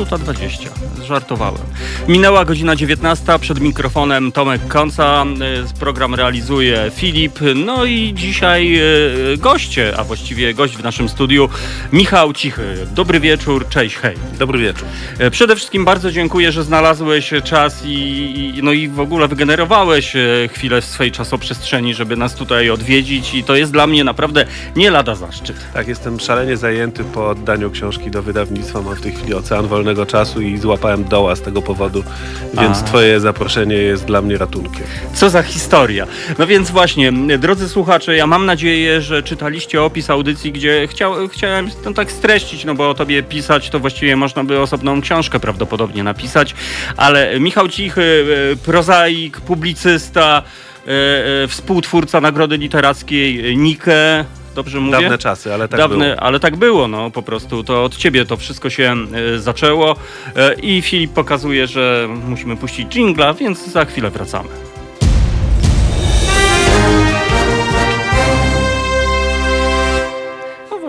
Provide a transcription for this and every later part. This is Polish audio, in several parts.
minuta 20. Żartowałem. Minęła godzina 19. Przed mikrofonem Tomek Konca. E, Program realizuje Filip. No i dzisiaj e, goście, a właściwie gość w naszym studiu Michał Cichy. Dobry wieczór, cześć, hej. Dobry wieczór. E, Przede wszystkim bardzo dziękuję, że znalazłeś czas i, no i w ogóle wygenerowałeś chwilę w swojej czasoprzestrzeni, żeby nas tutaj odwiedzić i to jest dla mnie naprawdę nie lada zaszczyt. Tak, jestem szalenie zajęty po oddaniu książki do wydawnictwa. Mam w tej chwili ocean wolnego czasu i złapałem doła z tego powodu, więc A. twoje zaproszenie jest dla mnie ratunkiem. Co za historia. No więc właśnie, drodzy słuchacze, ja mam nadzieję, że czytaliście opis audycji, gdzie chciał, chciałem to tak streścić, no bo o tobie pisać to właściwie można by osobną książkę prawdopodobnie napisać, ale Michał Cichy, e, prozaik, publicysta, e, e, współtwórca Nagrody Literackiej Nike, dobrze mówię? Dawne czasy, ale tak Dawne, było. ale tak było, no po prostu to od ciebie to wszystko się e, zaczęło e, i Filip pokazuje, że musimy puścić jingla, więc za chwilę wracamy.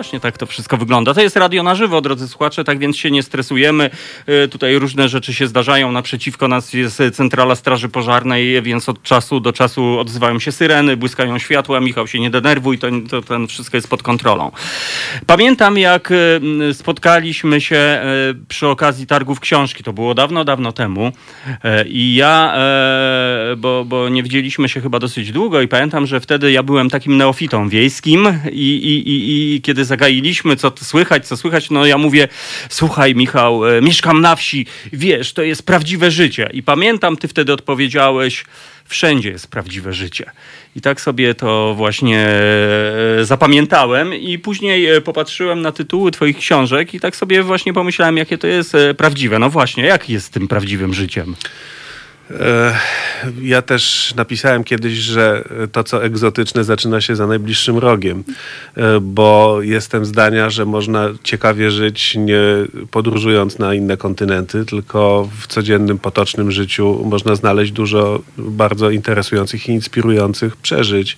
Właśnie tak to wszystko wygląda. To jest radio na żywo, drodzy słuchacze, tak więc się nie stresujemy. E, Tutaj różne rzeczy się zdarzają. Naprzeciwko nas jest centrala Straży Pożarnej, więc od czasu do czasu odzywają się syreny, błyskają światła. Michał się nie denerwuj, to, to ten wszystko jest pod kontrolą. Pamiętam, jak e, m, spotkaliśmy się przy okazji targów książki. To było dawno, dawno temu. I ja, bo, bo nie widzieliśmy się chyba dosyć długo, i pamiętam, że wtedy ja byłem takim neofitą wiejskim. I, i, i, i kiedy zagailiśmy, co słychać, co słychać, no ja mówię: Słuchaj, Michał, e, mieszkam na wsi, wiesz, to jest prawdziwe życie. I pamiętam, ty wtedy odpowiedziałeś: Wszędzie jest prawdziwe życie. I tak sobie to właśnie e, zapamiętałem i później e, popatrzyłem na tytuły twoich książek i tak sobie właśnie pomyślałem, jakie to jest prawdziwe. No właśnie, jak jest tym prawdziwym życiem? E, Ja też napisałem kiedyś, że to, co egzotyczne, zaczyna się za najbliższym rogiem, e, bo jestem zdania, że można ciekawie żyć nie podróżując na inne kontynenty, tylko w codziennym, potocznym życiu można znaleźć dużo bardzo interesujących i inspirujących przeżyć.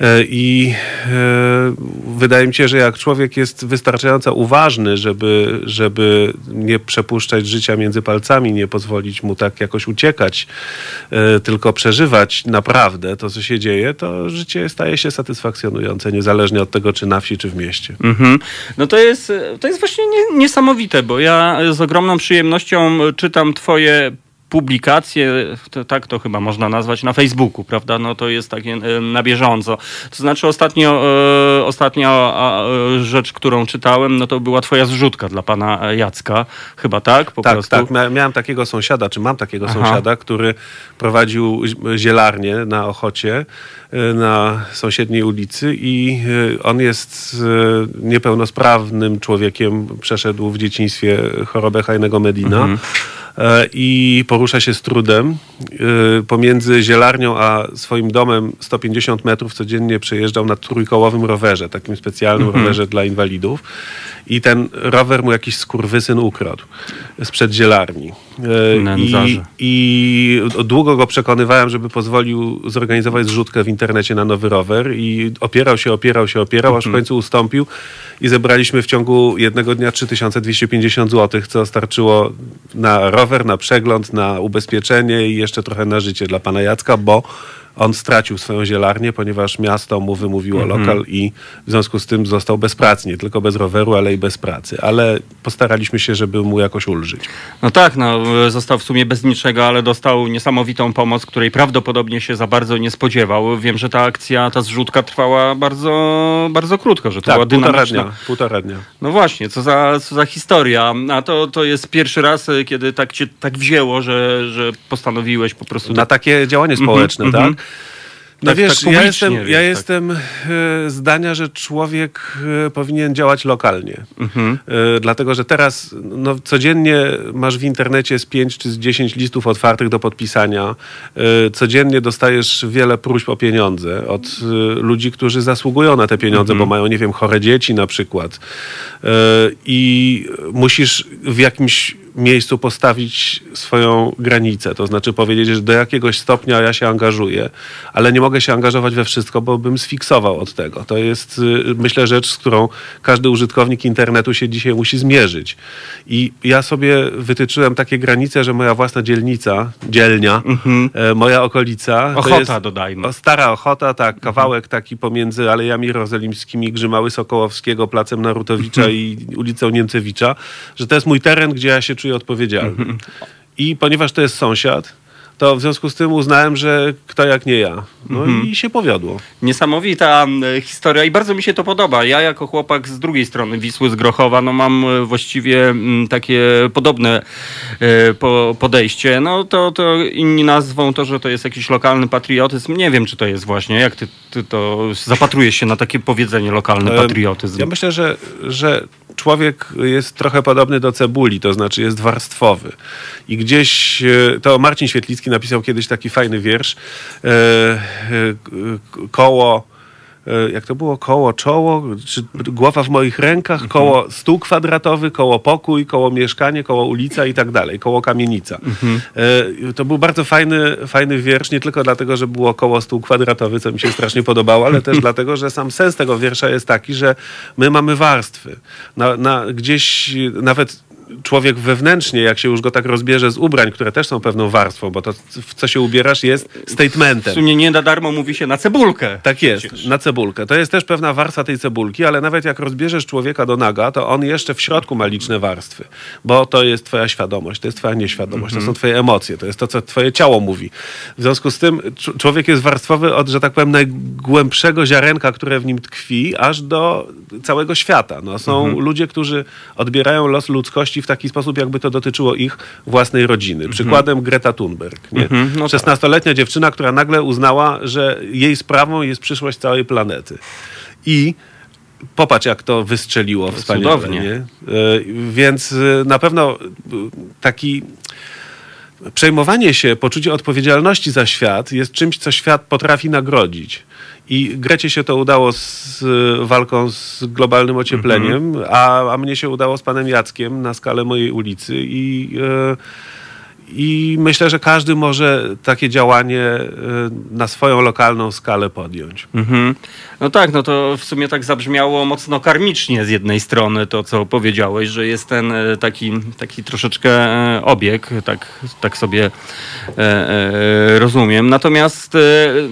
E, I e, wydaje mi się, że jak człowiek jest wystarczająco uważny, żeby, żeby nie przepuszczać życia między palcami, nie pozwolić mu tak jakoś uciekać, e, tylko przeżywać naprawdę to, co się dzieje, to życie staje się satysfakcjonujące, niezależnie od tego, czy na wsi, czy w mieście. Mhm. No to jest, to jest właśnie nie, niesamowite, bo ja z ogromną przyjemnością czytam twoje publikacje, to, tak to chyba można nazwać, na Facebooku, prawda? No to jest takie e, na bieżąco. To znaczy ostatnio, e, ostatnia e, rzecz, którą czytałem, no to była twoja zrzutka dla pana Jacka, chyba tak? Po tak, prostu. tak. Mia- Miałem takiego sąsiada, czy mam takiego Aha. sąsiada, który prowadził zi- zielarnię na Ochocie, na sąsiedniej ulicy i y, on jest y, niepełnosprawnym człowiekiem, przeszedł w dzieciństwie chorobę Hajnego Medina. Mhm. E, I porusza się z trudem. Pomiędzy zielarnią a swoim domem 150 metrów codziennie przejeżdżał na trójkołowym rowerze, takim specjalnym Mhm. rowerze dla inwalidów. I ten rower mu jakiś skurwysyn ukradł sprzed zielarni. E, I. I długo go przekonywałem, żeby pozwolił zorganizować zrzutkę w internecie na nowy rower i opierał się, opierał się, opierał, aż w końcu ustąpił i zebraliśmy w ciągu jednego dnia 3250 zł, co starczyło na rower, na przegląd, na ubezpieczenie i jeszcze trochę na życie dla pana Jacka, bo on stracił swoją zielarnię, ponieważ miasto mu wymówiło lokal i w związku z tym został bez pracy, nie tylko bez roweru, ale i bez pracy. Ale postaraliśmy się, żeby mu jakoś ulżyć. No tak, no, został w sumie bez niczego, ale dostał niesamowitą pomoc, której prawdopodobnie się za bardzo nie spodziewał. Wiem, że ta akcja, ta zrzutka trwała bardzo, bardzo krótko, że to była Tak, półtora dynamiczna. dnia. Półtora dnia. No właśnie, co za, co za historia. A to, to jest pierwszy raz, kiedy tak cię tak wzięło, że, że postanowiłeś po prostu... Na takie działanie społeczne, mhm. tak? No Tak, wiesz, tak ja jestem, wiesz, ja tak. jestem e, zdania, że człowiek e, powinien działać lokalnie. Mhm. E, dlatego, że teraz no, codziennie masz w internecie z 5 czy z 10 listów otwartych do podpisania. Codziennie dostajesz wiele próśb o pieniądze od ludzi, którzy zasługują na te pieniądze, Mhm. bo mają, nie wiem, chore dzieci na przykład. I musisz w jakimś miejscu postawić swoją granicę, to znaczy powiedzieć, że do jakiegoś stopnia ja się angażuję, ale nie mogę się angażować we wszystko, bo bym sfiksował od tego. To jest, y, myślę, rzecz, z którą każdy użytkownik internetu się dzisiaj musi zmierzyć. I ja sobie wytyczyłem takie granice, że moja własna dzielnica, dzielnia, e, moja okolica... Ochota dodajmy. Stara Ochota, tak, kawałek taki pomiędzy Alejami Jerozolimskimi, Grzymały Sokołowskiego, Placem Narutowicza i ulicą Niemcewicza, że to jest mój teren, gdzie ja się czuję odpowiedzialny. I ponieważ to jest sąsiad, to w związku z tym uznałem, że kto jak nie ja. No i się powiodło. Niesamowita e, historia i bardzo mi się to podoba. Ja jako chłopak z drugiej strony Wisły, z Grochowa, no mam e, właściwie mm, takie podobne e, po, podejście. No to, to inni nazwą to, że to jest jakiś lokalny patriotyzm. Nie wiem, czy to jest właśnie. Jak ty, ty to zapatrujesz się na takie powiedzenie lokalny Em, patriotyzm? Ja myślę, że, że człowiek jest trochę podobny do cebuli, to znaczy jest warstwowy. I gdzieś, e, to Marcin Świetlicki napisał kiedyś taki fajny wiersz, e, e, koło, jak to było, koło czoło, czy głowa w moich rękach, koło stół kwadratowy, koło pokój, koło mieszkanie, koło ulica i tak dalej, koło kamienica. E, To był bardzo fajny, fajny wiersz, nie tylko dlatego, że było koło stół kwadratowy, co mi się strasznie podobało, ale też dlatego, że sam sens tego wiersza jest taki, że my mamy warstwy. Na, na, gdzieś nawet człowiek wewnętrznie, jak się już go tak rozbierze z ubrań, które też są pewną warstwą, bo to, w co się ubierasz, jest W statementem. sumie nie na darmo mówi się na cebulkę. Tak jest, na cebulkę. To jest też pewna warstwa tej cebulki, ale nawet jak rozbierzesz człowieka do naga, to on jeszcze w środku ma liczne warstwy, bo to jest twoja świadomość, to jest twoja nieświadomość, to są twoje emocje, to jest to, co twoje ciało mówi. W związku z tym cz- człowiek jest warstwowy od, że tak powiem, najgłębszego ziarenka, które w nim tkwi, aż do całego świata. No, są ludzie, którzy odbierają los ludzkości w taki sposób, jakby to dotyczyło ich własnej rodziny. Przykładem Greta Thunberg. Nie? Mhm, no tak. 16-letnia dziewczyna, która nagle uznała, że jej sprawą jest przyszłość całej planety. I popatrz, jak to wystrzeliło wspaniale. Cudownie. Nie? E, Więc e, na pewno e, taki przejmowanie się, poczucie odpowiedzialności za świat jest czymś, co świat potrafi nagrodzić. I Grecie się to udało z e, walką z globalnym ociepleniem, a, a mnie się udało z panem Jackiem na skalę mojej ulicy i e, i myślę, że każdy może takie działanie e, na swoją lokalną skalę podjąć. Mhm. No tak, no to w sumie tak zabrzmiało mocno karmicznie z jednej strony to, co powiedziałeś, że jest ten e, taki, taki troszeczkę e, obieg, tak, tak sobie rozumiem. Natomiast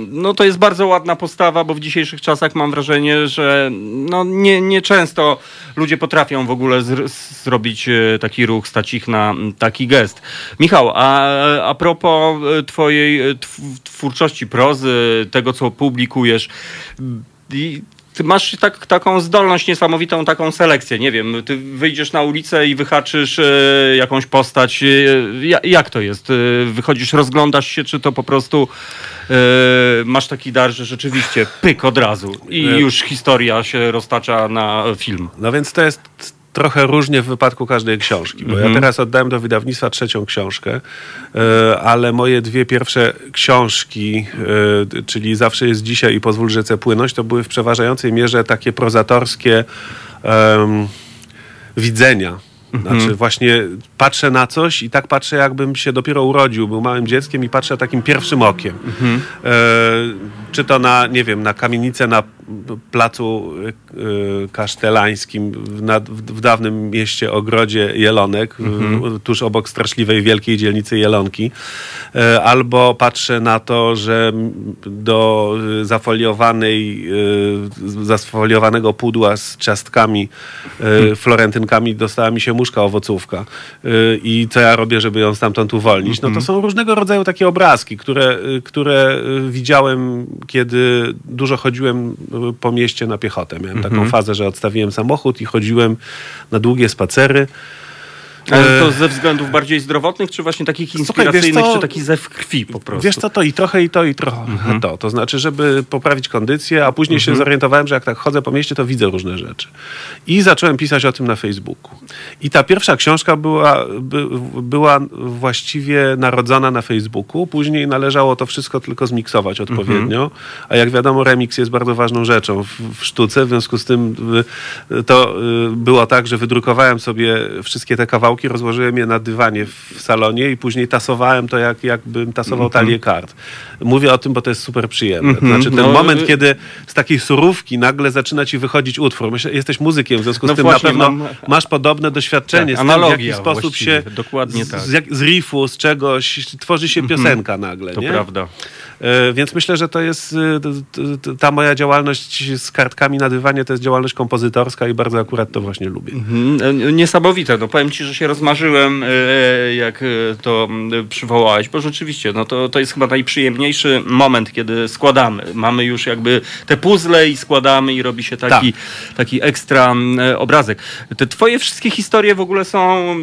no to jest bardzo ładna postawa, bo w dzisiejszych czasach mam wrażenie, że no nie, nie często ludzie potrafią w ogóle zr- zrobić taki ruch, stać ich na taki gest. Michał, a, a propos e, twojej e, tw- twórczości prozy, tego co publikujesz, i ty masz tak, taką zdolność niesamowitą, taką selekcję. Nie wiem, ty wyjdziesz na ulicę i wyhaczysz e, jakąś postać. Ja- jak to jest? E, wychodzisz, rozglądasz się, czy to po prostu masz taki dar, że rzeczywiście pyk od razu i już historia się roztacza na film. No więc to jest trochę różnie w wypadku każdej książki, bo ja teraz oddałem do wydawnictwa trzecią książkę, e, ale moje dwie pierwsze książki, e, czyli Zawsze jest dzisiaj i Pozwól rzece płynąć, to były w przeważającej mierze takie prozatorskie em, widzenia. Znaczy właśnie patrzę na coś i tak patrzę, jakbym się dopiero urodził, był małym dzieckiem i patrzę takim pierwszym okiem. E, czy to na, nie wiem, na kamienicę na placu e, kasztelańskim w, nad, w, dawnym mieście Ogrodzie Jelonek, w, tuż obok straszliwej wielkiej dzielnicy Jelonki. E, albo patrzę na to, że do zafoliowanej, zafoliowanego pudła z ciastkami, e, florentynkami dostała mi się muszka owocówka. I co ja robię, żeby ją stamtąd uwolnić? No to są różnego rodzaju takie obrazki, które, które widziałem, kiedy dużo chodziłem po mieście na piechotę. Miałem taką fazę, że odstawiłem samochód i chodziłem na długie spacery. Ale E, to ze względów bardziej zdrowotnych, czy właśnie takich Słuchaj, inspiracyjnych, wiesz co? czy taki zew krwi po prostu? Wiesz co, to i trochę, i to, i trochę to. To znaczy, żeby poprawić kondycję, a później się zorientowałem, że jak tak chodzę po mieście, to widzę różne rzeczy. I zacząłem pisać o tym na Facebooku. I ta pierwsza książka była, by, była właściwie narodzona na Facebooku. Później należało to wszystko tylko zmiksować odpowiednio. A jak wiadomo, remix jest bardzo ważną rzeczą w, w sztuce. W związku z tym y, to y, było tak, że wydrukowałem sobie wszystkie te kawałki podziałki, rozłożyłem je na dywanie w salonie i później tasowałem to, jak, jakbym tasował talię kart. Mówię o tym, bo to jest super przyjemne. To Mhm. znaczy ten No, moment, y- kiedy z takiej surówki nagle zaczyna ci wychodzić utwór. Myślę, jesteś muzykiem, w związku z No tym na pewno mam- masz podobne doświadczenie Tak, z tym, w jaki sposób się dokładnie z, tak. z, jak- z riffu, z czegoś tworzy się piosenka nagle. To nie? prawda. E, Więc myślę, że to jest t- ta moja działalność z kartkami na dywanie, to jest działalność kompozytorska i bardzo akurat to właśnie lubię. Mhm, e, Niesamowite. No powiem ci, że się rozmarzyłem, e, jak to przywołałeś, bo rzeczywiście, no to, to jest chyba najprzyjemniejszy moment, kiedy składamy. Mamy już jakby te puzzle i składamy i robi się taki, taki ekstra m, e, obrazek. Te twoje wszystkie historie w ogóle są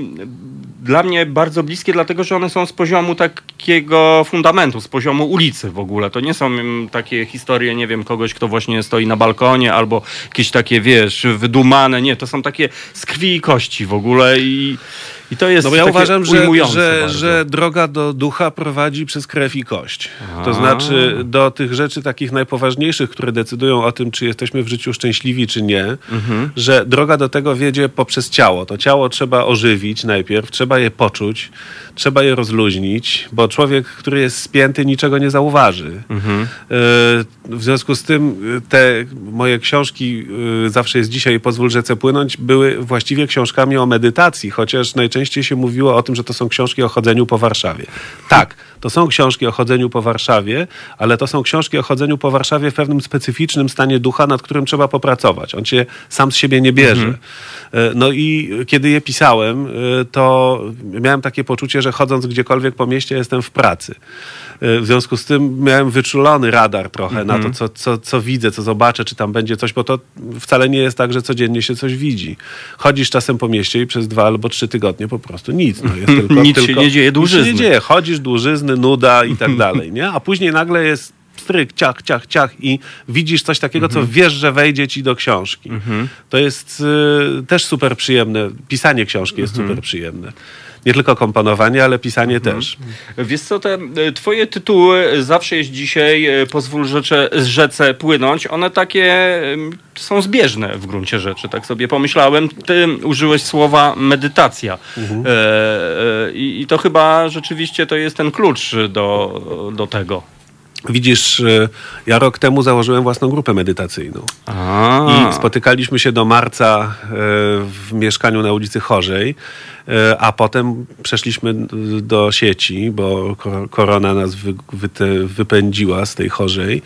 dla mnie bardzo bliskie, dlatego że one są z poziomu takiego fundamentu, z poziomu ulicy w ogóle. To nie są mm, takie historie, nie wiem, kogoś, kto właśnie stoi na balkonie albo jakieś takie, wiesz, wydumane. Nie, to są takie z krwi i kości w ogóle i, i to jest No bo ja uważam, że, że, że droga do ducha prowadzi przez krew i kość. To znaczy do tych rzeczy takich najpoważniejszych, które decydują o tym, czy jesteśmy w życiu szczęśliwi, czy nie, Mhm. że droga do tego wiedzie poprzez ciało. To ciało trzeba ożywić najpierw, trzeba je poczuć, trzeba je rozluźnić, bo człowiek, który jest spięty, niczego nie zauważy. Mhm. E, W związku z tym e, te moje książki e, Zawsze jest dzisiaj, pozwól rzece płynąć, były właściwie książkami o medytacji, chociaż najczęściej się mówiło o tym, że to są książki o chodzeniu po Warszawie. Tak, to są książki o chodzeniu po Warszawie, ale to są książki o chodzeniu po Warszawie w pewnym specyficznym stanie ducha, nad którym trzeba popracować. On cię sam z siebie nie bierze. E, No i kiedy je pisałem, e, to miałem takie poczucie, że chodząc gdziekolwiek po mieście jestem w pracy. E, W związku z tym miałem wyczulony radar trochę na to, co, co, co widzę, co zobaczę, czy tam będzie coś, bo to wcale nie jest tak, że codziennie się coś widzi. Chodzisz czasem po mieście i przez dwa albo trzy tygodnie po prostu nic. No, jest tylko, Nic się tylko, nie dzieje, Nic się dłużyzny. nie dzieje. Chodzisz, dłużyzny, nuda i tak dalej, nie? A później nagle jest stryk, ciach, ciach, ciach i widzisz coś takiego, co wiesz, że wejdzie ci do książki. To jest y, też super przyjemne. Pisanie książki jest super przyjemne. Nie tylko komponowanie, ale pisanie też. Wiesz co, te e, twoje tytuły zawsze jest dzisiaj, e, pozwól rzecze, rzece płynąć, one takie są zbieżne w gruncie rzeczy, tak sobie pomyślałem. Ty użyłeś słowa medytacja Mhm. e, e, i, i to chyba rzeczywiście to jest ten klucz do, do tego. Widzisz, y, ja rok temu założyłem własną grupę medytacyjną. A, I spotykaliśmy się do marca e, w mieszkaniu na ulicy Chorzej, e, a potem przeszliśmy e, do sieci, bo ko- korona nas wypędziła z tej Chorzej.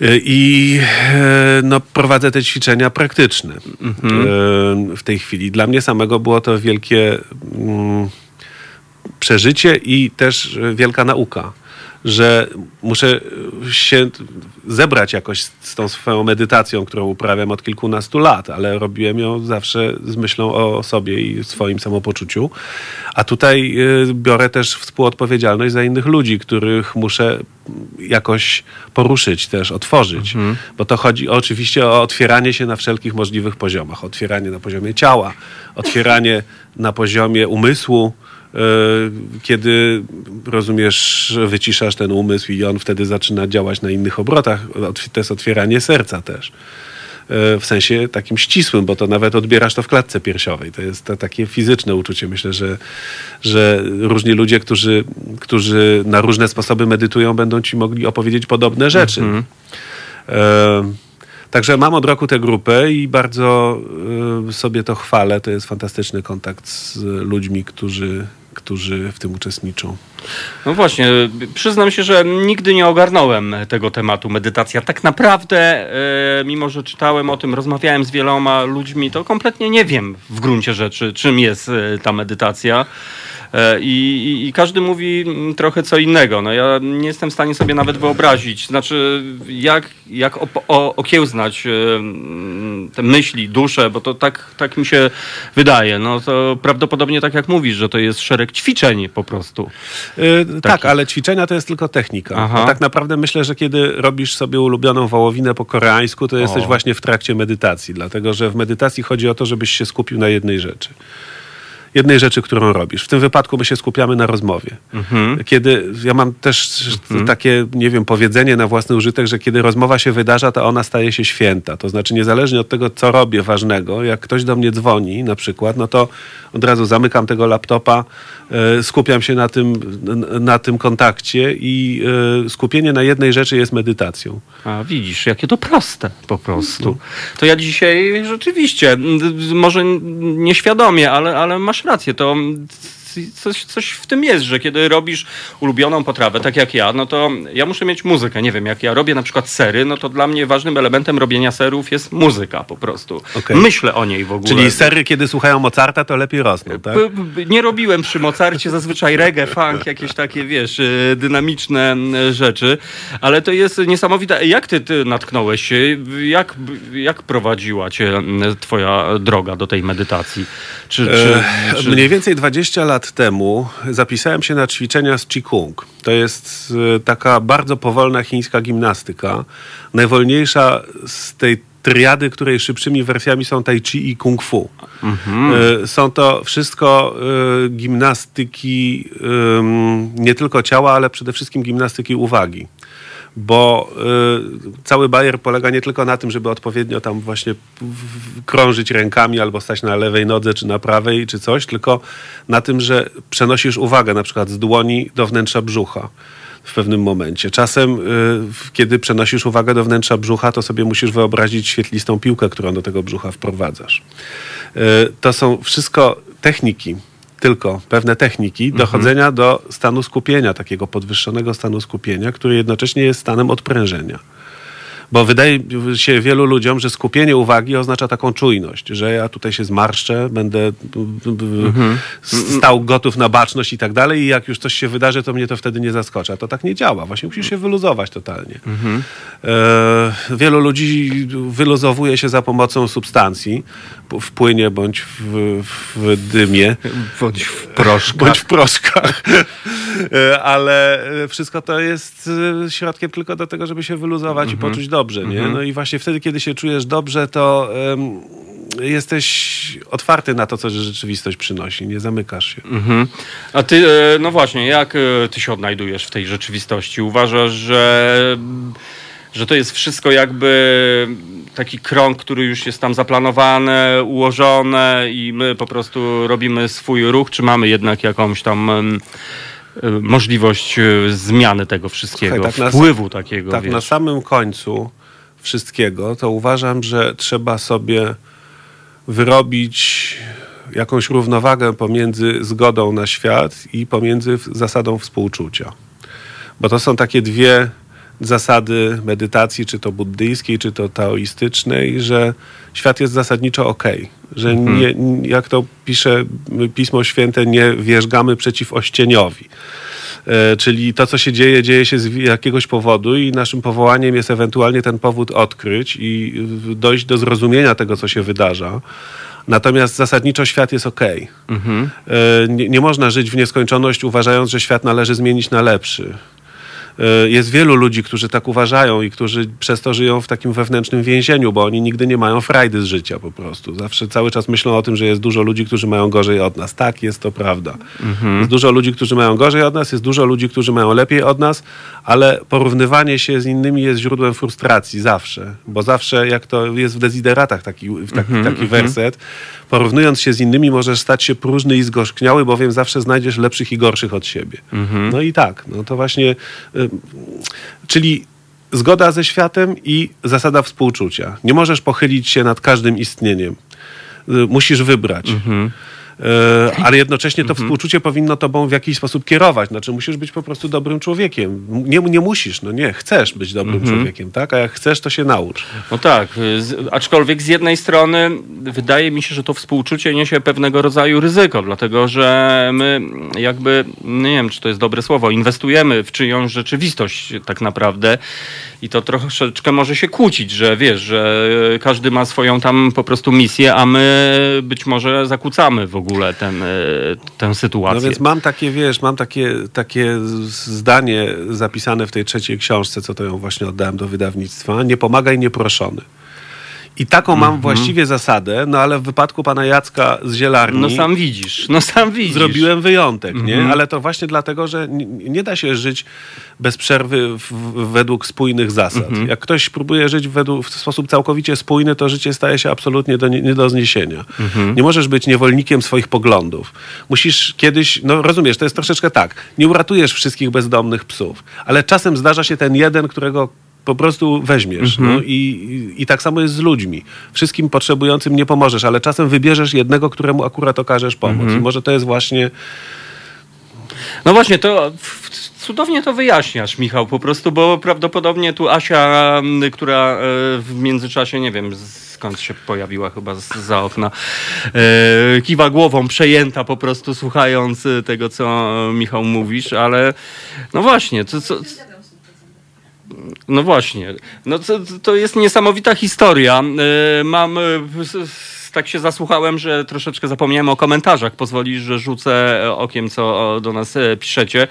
E, I e, no, prowadzę te ćwiczenia praktyczne e, w tej chwili. Dla mnie samego było to wielkie mm, przeżycie i też e, wielka nauka, że muszę się zebrać jakoś z- tą swoją medytacją, którą uprawiam od kilkunastu lat, ale robiłem ją zawsze z myślą o sobie i swoim samopoczuciu. A tutaj e, biorę też współodpowiedzialność za innych ludzi, których muszę jakoś poruszyć też, otworzyć. Bo to chodzi oczywiście o otwieranie się na wszelkich możliwych poziomach. Otwieranie na poziomie ciała, otwieranie na poziomie umysłu, kiedy rozumiesz, wyciszasz ten umysł i on wtedy zaczyna działać na innych obrotach. To jest otwieranie serca też. E, W sensie takim ścisłym, bo to nawet odbierasz to w klatce piersiowej. To jest to takie fizyczne uczucie. Myślę, że, że różni ludzie, którzy, którzy na różne sposoby medytują, będą ci mogli opowiedzieć podobne rzeczy. E, Także mam od roku tę grupę i bardzo e, sobie to chwalę. To jest fantastyczny kontakt z ludźmi, którzy, którzy w tym uczestniczą. No właśnie, przyznam się, że nigdy nie ogarnąłem tego tematu medytacja. Tak naprawdę, e, mimo że czytałem o tym, rozmawiałem z wieloma ludźmi, to kompletnie nie wiem w gruncie rzeczy, czym jest e, ta medytacja. E, I, i, I każdy mówi mm, trochę co innego. No ja nie jestem w stanie sobie nawet wyobrazić, znaczy jak, jak op- o, okiełznać e, mm, te myśli, duszę, bo to tak, tak mi się wydaje. No to prawdopodobnie tak jak mówisz, że to jest szereg ćwiczeń po prostu. E, tak, ale ćwiczenia to jest tylko technika. Tak naprawdę myślę, że kiedy robisz sobie ulubioną wołowinę po koreańsku, to jesteś O. właśnie w trakcie medytacji, dlatego że w medytacji chodzi o to, żebyś się skupił na jednej rzeczy. Jednej rzeczy, którą robisz. W tym wypadku my się skupiamy na rozmowie. Mhm. Kiedy, ja mam też takie, nie wiem, powiedzenie na własny użytek, że kiedy rozmowa się wydarza, to ona staje się święta. To znaczy niezależnie od tego, co robię ważnego, jak ktoś do mnie dzwoni na przykład, no to od razu zamykam tego laptopa, e, skupiam się na tym, na tym kontakcie i e, skupienie na jednej rzeczy jest medytacją. A widzisz, jakie to proste po prostu. To ja dzisiaj rzeczywiście, może nieświadomie, ale, ale masz rację, to coś, coś w tym jest, że kiedy robisz ulubioną potrawę, tak jak ja, no to ja muszę mieć muzykę. Nie wiem, jak ja robię na przykład sery, no to dla mnie ważnym elementem robienia serów jest muzyka po prostu. Okej. Myślę o niej w ogóle. Czyli sery, kiedy słuchają Mozarta, to lepiej rosną, tak? Nie robiłem przy Mozarcie zazwyczaj reggae, funk, jakieś takie, wiesz, e, dynamiczne rzeczy, ale to jest niesamowite. Jak ty, ty natknąłeś się, jak, jak prowadziła cię twoja droga do tej medytacji? Czy, czy, E, czy... Mniej więcej 20 lat temu zapisałem się na ćwiczenia z Qigong. To jest e, taka bardzo powolna chińska gimnastyka. Najwolniejsza z tej triady, której szybszymi wersjami są tai chi i kung fu. E, Są to wszystko e, gimnastyki nie tylko ciała, ale przede wszystkim gimnastyki uwagi bo y, cały bajer polega nie tylko na tym, żeby odpowiednio tam właśnie krążyć rękami albo stać na lewej nodze, czy na prawej, czy coś, tylko na tym, że przenosisz uwagę na przykład z dłoni do wnętrza brzucha w pewnym momencie. Czasem, y, kiedy przenosisz uwagę do wnętrza brzucha, to sobie musisz wyobrazić świetlistą piłkę, którą do tego brzucha wprowadzasz. Y, to są wszystko techniki, tylko pewne techniki dochodzenia do stanu skupienia, takiego podwyższonego stanu skupienia, który jednocześnie jest stanem odprężenia. Bo wydaje się wielu ludziom, że skupienie uwagi oznacza taką czujność, że ja tutaj się zmarszczę, będę b- stał gotów na baczność i tak dalej i jak już coś się wydarzy, to mnie to wtedy nie zaskoczy. A to tak nie działa. Właśnie musisz się wyluzować totalnie. E, wielu ludzi wyluzowuje się za pomocą substancji w płynie bądź w, w dymie. Bądź w proszkach. Bądź w proszkach. E, Ale wszystko to jest e, środkiem tylko do tego, żeby się wyluzować i poczuć dobrze. Nie? No i właśnie wtedy, kiedy się czujesz dobrze, to em, jesteś otwarty na to, co rzeczywistość przynosi. Nie zamykasz się. Mhm. A ty, e, no właśnie, jak e, ty się odnajdujesz w tej rzeczywistości? Uważasz, że, że to jest wszystko jakby taki krąg, który już jest tam zaplanowany, ułożone i my po prostu robimy swój ruch, czy mamy jednak jakąś tam możliwość e, zmiany tego wszystkiego, Słuchaj, tak na- wpływu takiego, Tak, wiesz? na samym końcu wszystkiego, to uważam, że trzeba sobie wyrobić jakąś równowagę pomiędzy zgodą na świat i pomiędzy zasadą współczucia. Bo to są takie dwie zasady medytacji, czy to buddyjskiej, czy to taoistycznej, że świat jest zasadniczo ok, że nie, jak to pisze Pismo Święte, nie wierzgamy przeciw ościeniowi. E, Czyli to, co się dzieje, dzieje się z jakiegoś powodu i naszym powołaniem jest ewentualnie ten powód odkryć i dojść do zrozumienia tego, co się wydarza. Natomiast zasadniczo świat jest ok. Mhm. Nie, nie można żyć w nieskończoność, uważając, że świat należy zmienić na lepszy. E, Jest wielu ludzi, którzy tak uważają i którzy przez to żyją w takim wewnętrznym więzieniu, bo oni nigdy nie mają frajdy z życia po prostu. Zawsze cały czas myślą o tym, że jest dużo ludzi, którzy mają gorzej od nas. Tak, jest to prawda. Jest dużo ludzi, którzy mają gorzej od nas, jest dużo ludzi, którzy mają lepiej od nas, ale porównywanie się z innymi jest źródłem frustracji zawsze. Bo zawsze, jak to jest w desideratach taki, taki, taki werset, porównując się z innymi możesz stać się próżny i zgorzkniały, bowiem zawsze znajdziesz lepszych i gorszych od siebie. No i tak, no to właśnie, y, czyli zgoda ze światem i zasada współczucia. Nie możesz pochylić się nad każdym istnieniem. Y, Musisz wybrać. E, ale jednocześnie to współczucie powinno tobą w jakiś sposób kierować. Znaczy musisz być po prostu dobrym człowiekiem. Nie, nie musisz, no nie, chcesz być dobrym człowiekiem, tak? A jak chcesz, to się naucz. No tak, z, aczkolwiek z jednej strony wydaje mi się, że to współczucie niesie pewnego rodzaju ryzyko, dlatego że my jakby, nie wiem czy to jest dobre słowo, inwestujemy w czyjąś rzeczywistość tak naprawdę i to troszeczkę może się kłócić, że wiesz, że każdy ma swoją tam po prostu misję, a my być może zakłócamy w ogóle ten, e, tę sytuację. No więc mam takie, wiesz, mam takie, takie zdanie zapisane w tej trzeciej książce, co to ją właśnie oddałem do wydawnictwa. Nie pomagaj nieproszony. I taką mam właściwie zasadę, no ale w wypadku pana Jacka z Zielarni... No sam widzisz, no sam widzisz. Zrobiłem wyjątek, nie? Ale to właśnie dlatego, że nie, da się żyć bez przerwy w, według spójnych zasad. Jak ktoś próbuje żyć według, w sposób całkowicie spójny, to życie staje się absolutnie do, nie, nie do zniesienia. Nie możesz być niewolnikiem swoich poglądów. Musisz kiedyś, no rozumiesz, to jest troszeczkę tak, nie uratujesz wszystkich bezdomnych psów, ale czasem zdarza się ten jeden, którego po prostu weźmiesz. No, i, i, I tak samo jest z ludźmi. Wszystkim potrzebującym nie pomożesz, ale czasem wybierzesz jednego, któremu akurat okażesz pomoc. I może to jest właśnie No właśnie, to cudownie to wyjaśniasz, Michał, po prostu, bo prawdopodobnie tu Asia, która e, w międzyczasie, nie wiem, skąd się pojawiła chyba z, za okna, e, kiwa głową, przejęta po prostu słuchając tego, co Michał mówisz, ale no właśnie, co, no właśnie. No to, to jest niesamowita historia. E, Mam. e, Tak się zasłuchałem, że troszeczkę zapomniałem o komentarzach. Pozwolisz, że rzucę e, okiem, co do nas piszecie.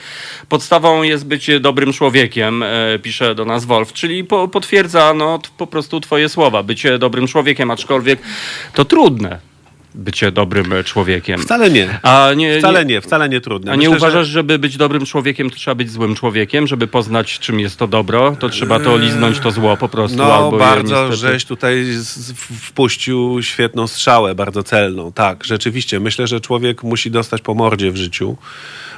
Podstawą jest być dobrym człowiekiem, pisze do nas Wolf, czyli po, potwierdza no, po prostu twoje słowa. Bycie dobrym człowiekiem, aczkolwiek to trudne. Bycie dobrym człowiekiem. Wcale nie. A nie, Wcale nie, wcale nie trudne. a nie Myślę, że- uważasz, żeby być dobrym człowiekiem, to trzeba być złym człowiekiem, żeby poznać, czym jest to dobro, to trzeba to liznąć to zło po prostu. No, albo bardzo niestety... żeś tutaj wpuścił świetną strzałę, bardzo celną. Tak, rzeczywiście. Myślę, że człowiek musi dostać po mordzie w życiu,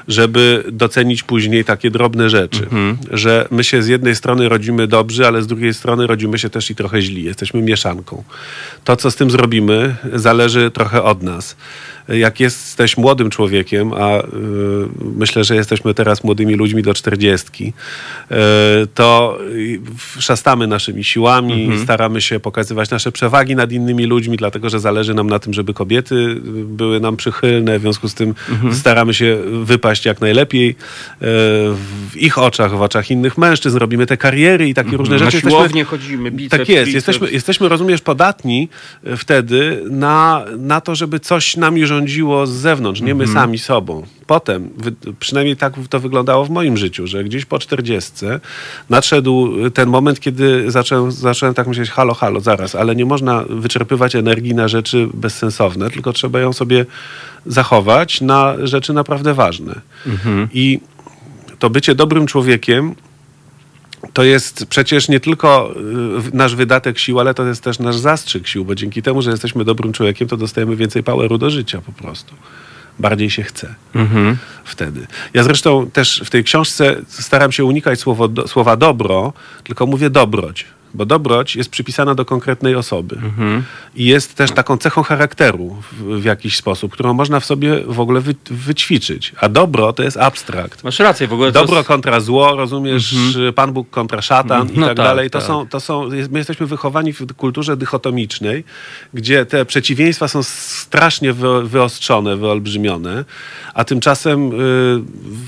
żeby docenić później takie drobne rzeczy. Mhm. Że my się z jednej strony rodzimy dobrzy, ale z drugiej strony rodzimy się też i trochę źli. Jesteśmy mieszanką. To, co z tym zrobimy, zależy trochę od nas. Jak jesteś młodym człowiekiem, a y, myślę, że jesteśmy teraz młodymi ludźmi do czterdziestki, y, to y, szastamy naszymi siłami, staramy się pokazywać nasze przewagi nad innymi ludźmi, dlatego że zależy nam na tym, żeby kobiety były nam przychylne, w związku z tym staramy się wypaść jak najlepiej w ich oczach, w oczach innych mężczyzn, robimy te kariery i takie różne Na rzeczy. siłownię chodzimy, biceps, Tak jest. Jesteśmy, jesteśmy, rozumiesz, podatni wtedy na, na to, żeby coś nami rządziło z zewnątrz, nie my sami sobą. Potem, przynajmniej tak to wyglądało w moim życiu, że gdzieś po czterdziestce nadszedł ten moment, kiedy zacząłem, zacząłem tak myśleć, halo, halo, zaraz, ale nie można wyczerpywać energii na rzeczy bezsensowne, tylko trzeba ją sobie zachować na rzeczy naprawdę ważne. I to bycie dobrym człowiekiem to jest przecież nie tylko y, nasz wydatek sił, ale to jest też nasz zastrzyk sił, bo dzięki temu, że jesteśmy dobrym człowiekiem, to dostajemy więcej poweru do życia po prostu. Bardziej się chce Mhm. wtedy. Ja zresztą też w tej książce staram się unikać słowo, słowa dobro, tylko mówię dobroć. Bo dobroć jest przypisana do konkretnej osoby. I jest też taką cechą charakteru w, w jakiś sposób, którą można w sobie w ogóle wy, wyćwiczyć. A dobro to jest abstrakt. Masz rację, w ogóle Dobro jest- kontra zło, rozumiesz, Pan Bóg kontra szatan i No tak, tak, dalej. To tak. są, to są, jest- my jesteśmy wychowani w kulturze dychotomicznej, gdzie te przeciwieństwa są strasznie wy, wyostrzone, wyolbrzymione, a tymczasem y,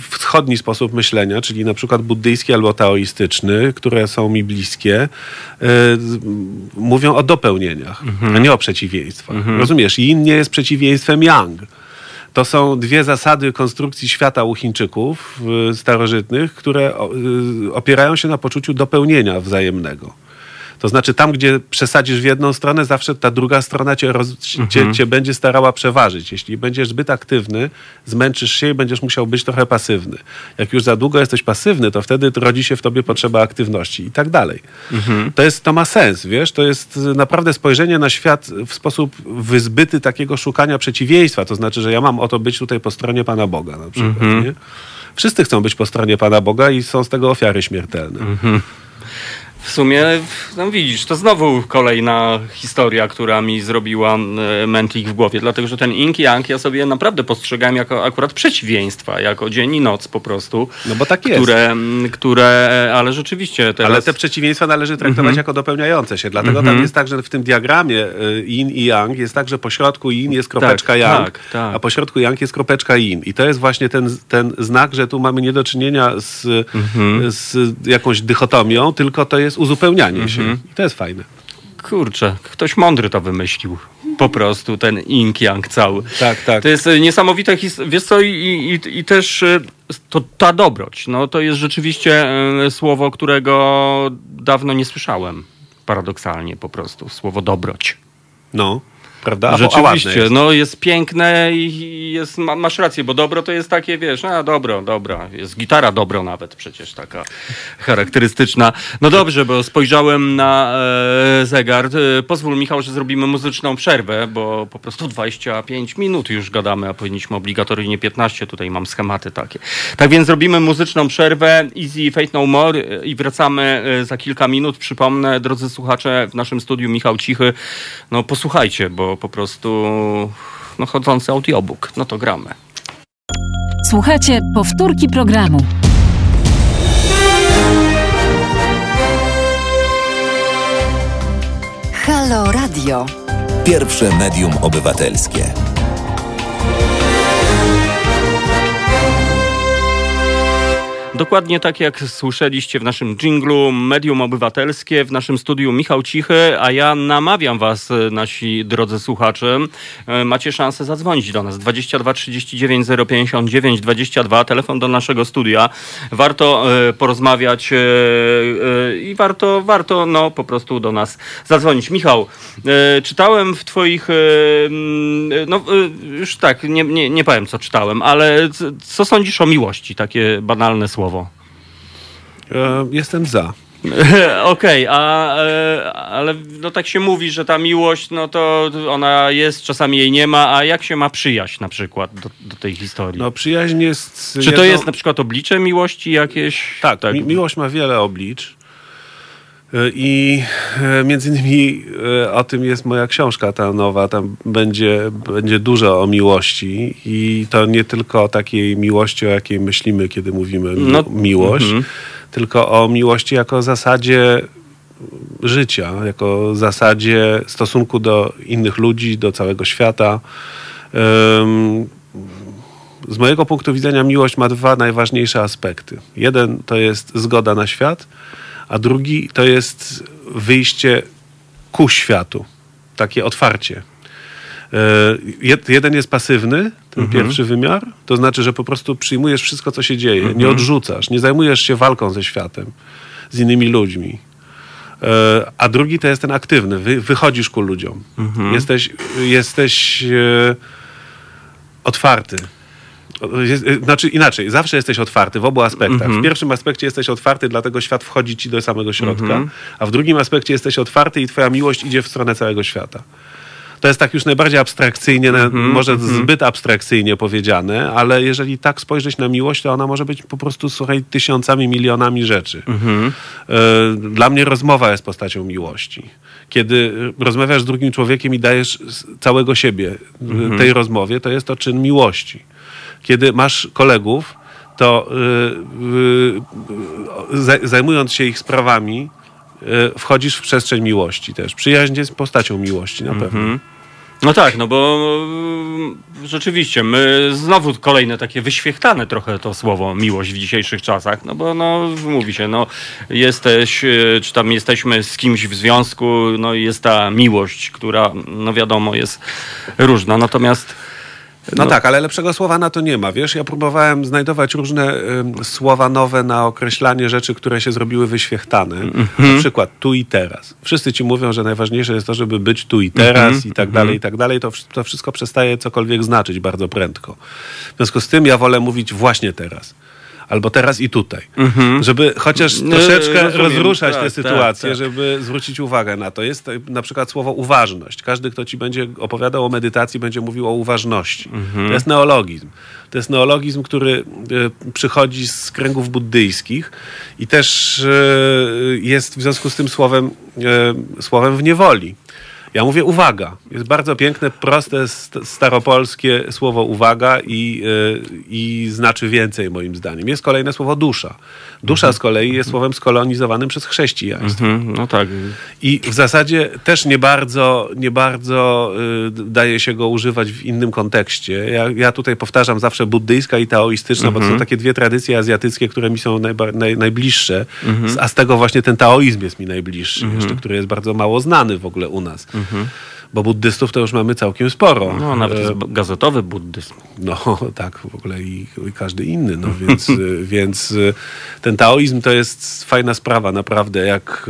wschodni sposób myślenia, czyli na przykład buddyjski albo taoistyczny, które są mi bliskie, mówią o dopełnieniach, a nie o przeciwieństwach. Rozumiesz, yin nie jest przeciwieństwem yang. To są dwie zasady konstrukcji świata u Chińczyków y, starożytnych, które y, opierają się na poczuciu dopełnienia wzajemnego. To znaczy, tam, gdzie przesadzisz w jedną stronę, zawsze ta druga strona cię, roz, cię, cię będzie starała przeważyć. Jeśli będziesz zbyt aktywny, zmęczysz się i będziesz musiał być trochę pasywny. Jak już za długo jesteś pasywny, to wtedy rodzi się w tobie potrzeba aktywności i tak dalej. To, jest, to ma sens, wiesz? To jest y, naprawdę spojrzenie na świat w sposób wyzbyty takiego szukania przeciwieństwa. To znaczy, że ja mam o to być tutaj po stronie Pana Boga na przykład. Nie? Wszyscy chcą być po stronie Pana Boga i są z tego ofiary śmiertelne. W sumie, no widzisz, to znowu kolejna historia, która mi zrobiła e, mętlik w głowie, dlatego że ten ink yang ja sobie naprawdę postrzegałem jako akurat przeciwieństwa, jako dzień i noc po prostu. No bo tak jest. Które, które ale rzeczywiście teraz... Ale te przeciwieństwa należy traktować jako dopełniające się. Dlatego tam jest tak, że w tym diagramie y, yin i yang jest tak, że po środku yin jest kropeczka Tak, yang, tak, tak. a po środku yang jest kropeczka yin. I to jest właśnie ten, ten znak, że tu mamy nie do czynienia z, z jakąś dychotomią, tylko to jest uzupełnianie się. I to jest fajne. Kurczę, ktoś mądry to wymyślił. Po prostu ten ink yang cały. Tak, tak. To jest e, niesamowite historia. Wiesz co, i, i, i też e, to, ta dobroć, no to jest rzeczywiście e, słowo, którego dawno nie słyszałem. paradoksalnie po prostu, słowo dobroć. No, prawda? Rzeczywiście, jest. no jest piękne i jest, ma, masz rację, bo dobro to jest takie, wiesz, a dobro, dobra, jest gitara dobro nawet przecież taka charakterystyczna. No dobrze, bo spojrzałem na e, zegar. E, pozwól Michał, że zrobimy muzyczną przerwę, bo po prostu 25 minut już gadamy, a powinniśmy obligatoryjnie 15, tutaj mam schematy takie. Tak więc zrobimy muzyczną przerwę, Easy Fate No More i wracamy e, za kilka minut. Przypomnę, drodzy słuchacze, w naszym studiu Michał Cichy, no posłuchajcie, bo po prostu no, chodzący audiobook. No to gramy. Słuchajcie powtórki programu. Halo Radio. Pierwsze medium obywatelskie. Dokładnie tak jak słyszeliście w naszym dżinglu Medium Obywatelskie, w naszym studiu Michał Cichy, a ja namawiam was, e, nasi drodzy słuchacze, e, macie szansę zadzwonić do nas 22 39 059 22, telefon do naszego studia. Warto e, porozmawiać i warto, warto no po prostu do nas zadzwonić. Michał, czytałem w twoich, no już tak, nie, nie, nie powiem co czytałem, ale co sądzisz o miłości? Takie banalne słowo. E, Jestem za. Okej, a e, ale no tak się mówi, że ta miłość, no to ona jest, czasami jej nie ma, a jak się ma przyjaźń na przykład do, do tej historii? No, przyjaźń jest. Czy to jest na przykład oblicze miłości jakieś? Tak, Mi, miłość ma wiele oblicz. Y, I e, między innymi e, o tym jest moja książka ta nowa. Tam będzie, będzie dużo o miłości i to nie tylko o takiej miłości, o jakiej myślimy, kiedy mówimy mi- No, miłość, mhm. tylko o miłości jako zasadzie życia, jako zasadzie stosunku do innych ludzi, do całego świata. Ym, z mojego punktu widzenia miłość ma dwa najważniejsze aspekty. Jeden to jest zgoda na świat, a drugi to jest wyjście ku światu, takie otwarcie. E, jed- Jeden jest pasywny, ten pierwszy wymiar, to znaczy, że po prostu przyjmujesz wszystko, co się dzieje, nie odrzucasz, nie zajmujesz się walką ze światem, z innymi ludźmi. E, A drugi to jest ten aktywny, wy, wychodzisz ku ludziom. Jesteś, jesteś e, otwarty. Jest, y, znaczy inaczej, zawsze jesteś otwarty w obu aspektach. W pierwszym aspekcie jesteś otwarty, dlatego świat wchodzi ci do samego środka, a w drugim aspekcie jesteś otwarty i twoja miłość idzie w stronę całego świata. To jest tak już najbardziej abstrakcyjnie, na- może zbyt abstrakcyjnie powiedziane, ale jeżeli tak spojrzeć na miłość, to ona może być po prostu, słuchaj, tysiącami, milionami rzeczy. E, Dla mnie rozmowa jest postacią miłości. Kiedy rozmawiasz z drugim człowiekiem i dajesz całego siebie e, tej rozmowie, to jest to czyn miłości. Kiedy masz kolegów, to y, y, zaj- zajmując się ich sprawami, y, wchodzisz w przestrzeń miłości też. Przyjaźń jest postacią miłości na pewno. No tak, no bo mm, rzeczywiście my znowu kolejne takie wyświechtane trochę to słowo miłość w dzisiejszych czasach, no bo no mówi się, no jesteś, czy tam jesteśmy z kimś w związku, no i jest ta miłość, która no wiadomo jest różna, natomiast No, tak, ale lepszego słowa na to nie ma. Wiesz, ja próbowałem znajdować różne ym, słowa nowe na określanie rzeczy, które się zrobiły wyświechtane. Na przykład tu i teraz. Wszyscy ci mówią, że najważniejsze jest to, żeby być tu i teraz i tak dalej, i tak dalej. To, to wszystko przestaje cokolwiek znaczyć bardzo prędko. W związku z tym ja wolę mówić właśnie teraz. Albo teraz i tutaj. Żeby chociaż troszeczkę rozumiem, rozruszać tak, tę tak, sytuację, tak. żeby zwrócić uwagę na to. Jest e, na przykład słowo uważność. Każdy, kto ci będzie opowiadał o medytacji, będzie mówił o uważności. To jest neologizm. To jest neologizm, który e, przychodzi z kręgów buddyjskich i też e, jest w związku z tym słowem, słowem w niewoli. Ja mówię uwaga. Jest bardzo piękne, proste, st- staropolskie słowo uwaga i, y, i znaczy więcej moim zdaniem. Jest kolejne słowo dusza. Dusza z kolei jest słowem skolonizowanym przez chrześcijaństwo. mhm, no tak, I w zasadzie też nie bardzo, nie bardzo y, daje się go używać w innym kontekście. Ja, ja tutaj powtarzam zawsze buddyjska i taoistyczna, bo to są takie dwie tradycje azjatyckie, które mi są najba, naj, najbliższe. A z tego właśnie ten taoizm jest mi najbliższy, jeszcze, który jest bardzo mało znany w ogóle u nas. Bo buddystów to już mamy całkiem sporo. no nawet E, jest gazetowy buddyzm. no tak, w ogóle i, i każdy inny. No, więc, y, więc y, ten taoizm to jest fajna sprawa, naprawdę. Jak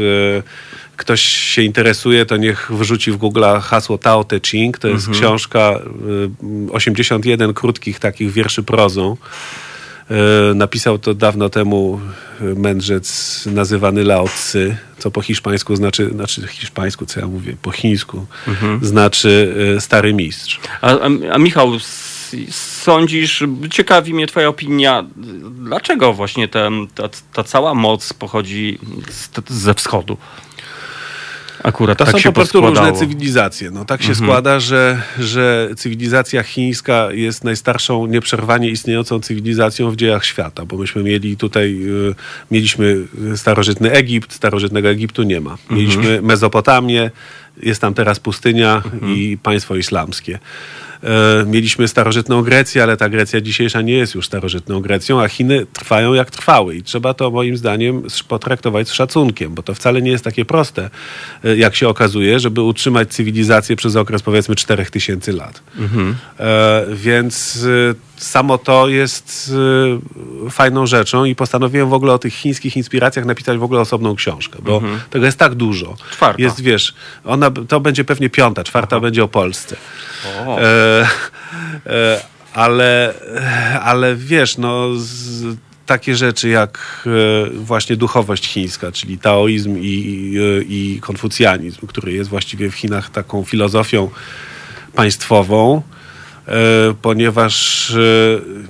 ktoś się interesuje, to niech wrzuci w Google hasło Tao Te Ching. To jest książka y, 81 krótkich takich wierszy prozą. Y, Napisał to dawno temu y, mędrzec nazywany Lao Tzu, co po hiszpańsku znaczy, znaczy hiszpańsku, co ja mówię, po chińsku, znaczy y, stary mistrz. A, a, a Michał, sądzisz, ciekawi mnie twoja opinia, dlaczego właśnie te, ta, ta cała moc pochodzi z, ze wschodu? Akurat To tak są po prostu poskładało. różne cywilizacje. No, tak się składa, że, że cywilizacja chińska jest najstarszą, nieprzerwanie istniejącą cywilizacją w dziejach świata, bo myśmy mieli tutaj, y, mieliśmy starożytny Egipt, starożytnego Egiptu nie ma. Mieliśmy Mezopotamię, jest tam teraz pustynia i państwo islamskie. E, Mieliśmy starożytną Grecję, ale ta Grecja dzisiejsza nie jest już starożytną Grecją, a Chiny trwają jak trwały i trzeba to moim zdaniem potraktować z szacunkiem, bo to wcale nie jest takie proste, e, jak się okazuje, żeby utrzymać cywilizację przez okres powiedzmy 4000 lat. E, więc samo to jest e, fajną rzeczą i postanowiłem w ogóle o tych chińskich inspiracjach napisać w ogóle osobną książkę, bo tego jest tak dużo. Czwarta. Jest, wiesz, ona, to będzie pewnie piąta, czwarta będzie o Polsce. O. E, e, ale, ale wiesz, no z, takie rzeczy jak e, właśnie duchowość chińska, czyli taoizm i, i, i konfucjanizm, który jest właściwie w Chinach taką filozofią państwową, e, ponieważ e,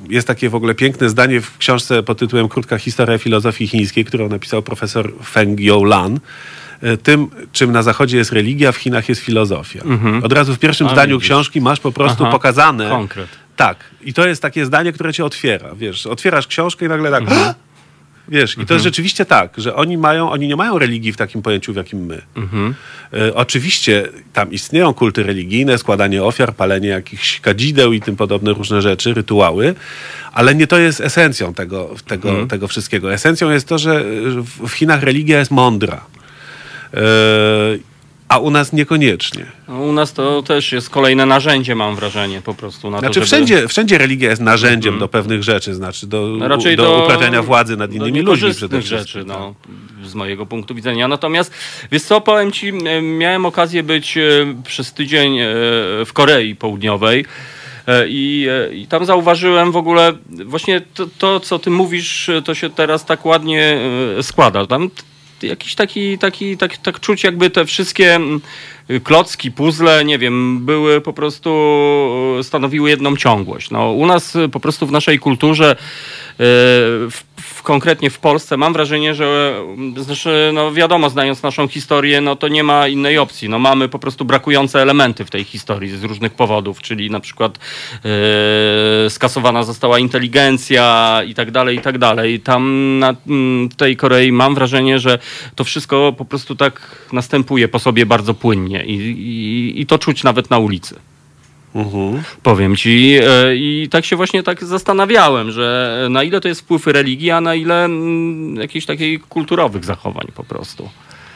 jest takie w ogóle piękne zdanie w książce pod tytułem Krótka historia filozofii chińskiej, którą napisał profesor Feng Youlan. E, Tym, czym na zachodzie jest religia, w Chinach jest filozofia. Od razu w pierwszym A, zdaniu widzisz. książki masz po prostu Aha, pokazane. konkret. Tak. I to jest takie zdanie, które cię otwiera. Wiesz, otwierasz książkę i nagle tak. Mhm. Wiesz, i to jest rzeczywiście tak, że oni mają, oni nie mają religii w takim pojęciu, w jakim my. Mhm. E, oczywiście tam istnieją kulty religijne, składanie ofiar, palenie jakichś kadzideł i tym podobne różne rzeczy, rytuały, ale nie to jest esencją tego, tego, Mhm. tego wszystkiego. Esencją jest to, że w w Chinach religia jest mądra. E, a u nas niekoniecznie. No, u nas to też jest kolejne narzędzie, mam wrażenie, po prostu. Na Znaczy to, żeby... wszędzie, wszędzie religia jest narzędziem do pewnych rzeczy, znaczy do, No do, do, uprawiania władzy nad innymi ludźmi przede wszystkim. rzeczy, tak. no, z mojego punktu widzenia. Natomiast, wiesz co, powiem ci, e, miałem okazję być e, przez tydzień e, w Korei Południowej. I, I tam zauważyłem w ogóle właśnie to, to, co ty mówisz, to się teraz tak ładnie składa. Tam jakiś taki, taki tak, tak czuć, jakby te wszystkie mm, klocki, puzzle, nie wiem, były po prostu, e, stanowiły jedną ciągłość. No, u nas po prostu w naszej kulturze, w, w, konkretnie w Polsce, mam wrażenie, że znaczy, no wiadomo, znając naszą historię, no to nie ma innej opcji. No, mamy po prostu brakujące elementy w tej historii z różnych powodów, czyli na przykład e, skasowana została inteligencja i tak dalej, i tak dalej. Tam na mm, tej Korei mam wrażenie, że to wszystko po prostu tak następuje po sobie bardzo płynnie i, i, i to czuć nawet na ulicy. Mhm. Powiem ci. e, I tak się właśnie tak zastanawiałem, że na ile to jest wpływ religii, a na ile mm, jakichś takich kulturowych zachowań po prostu.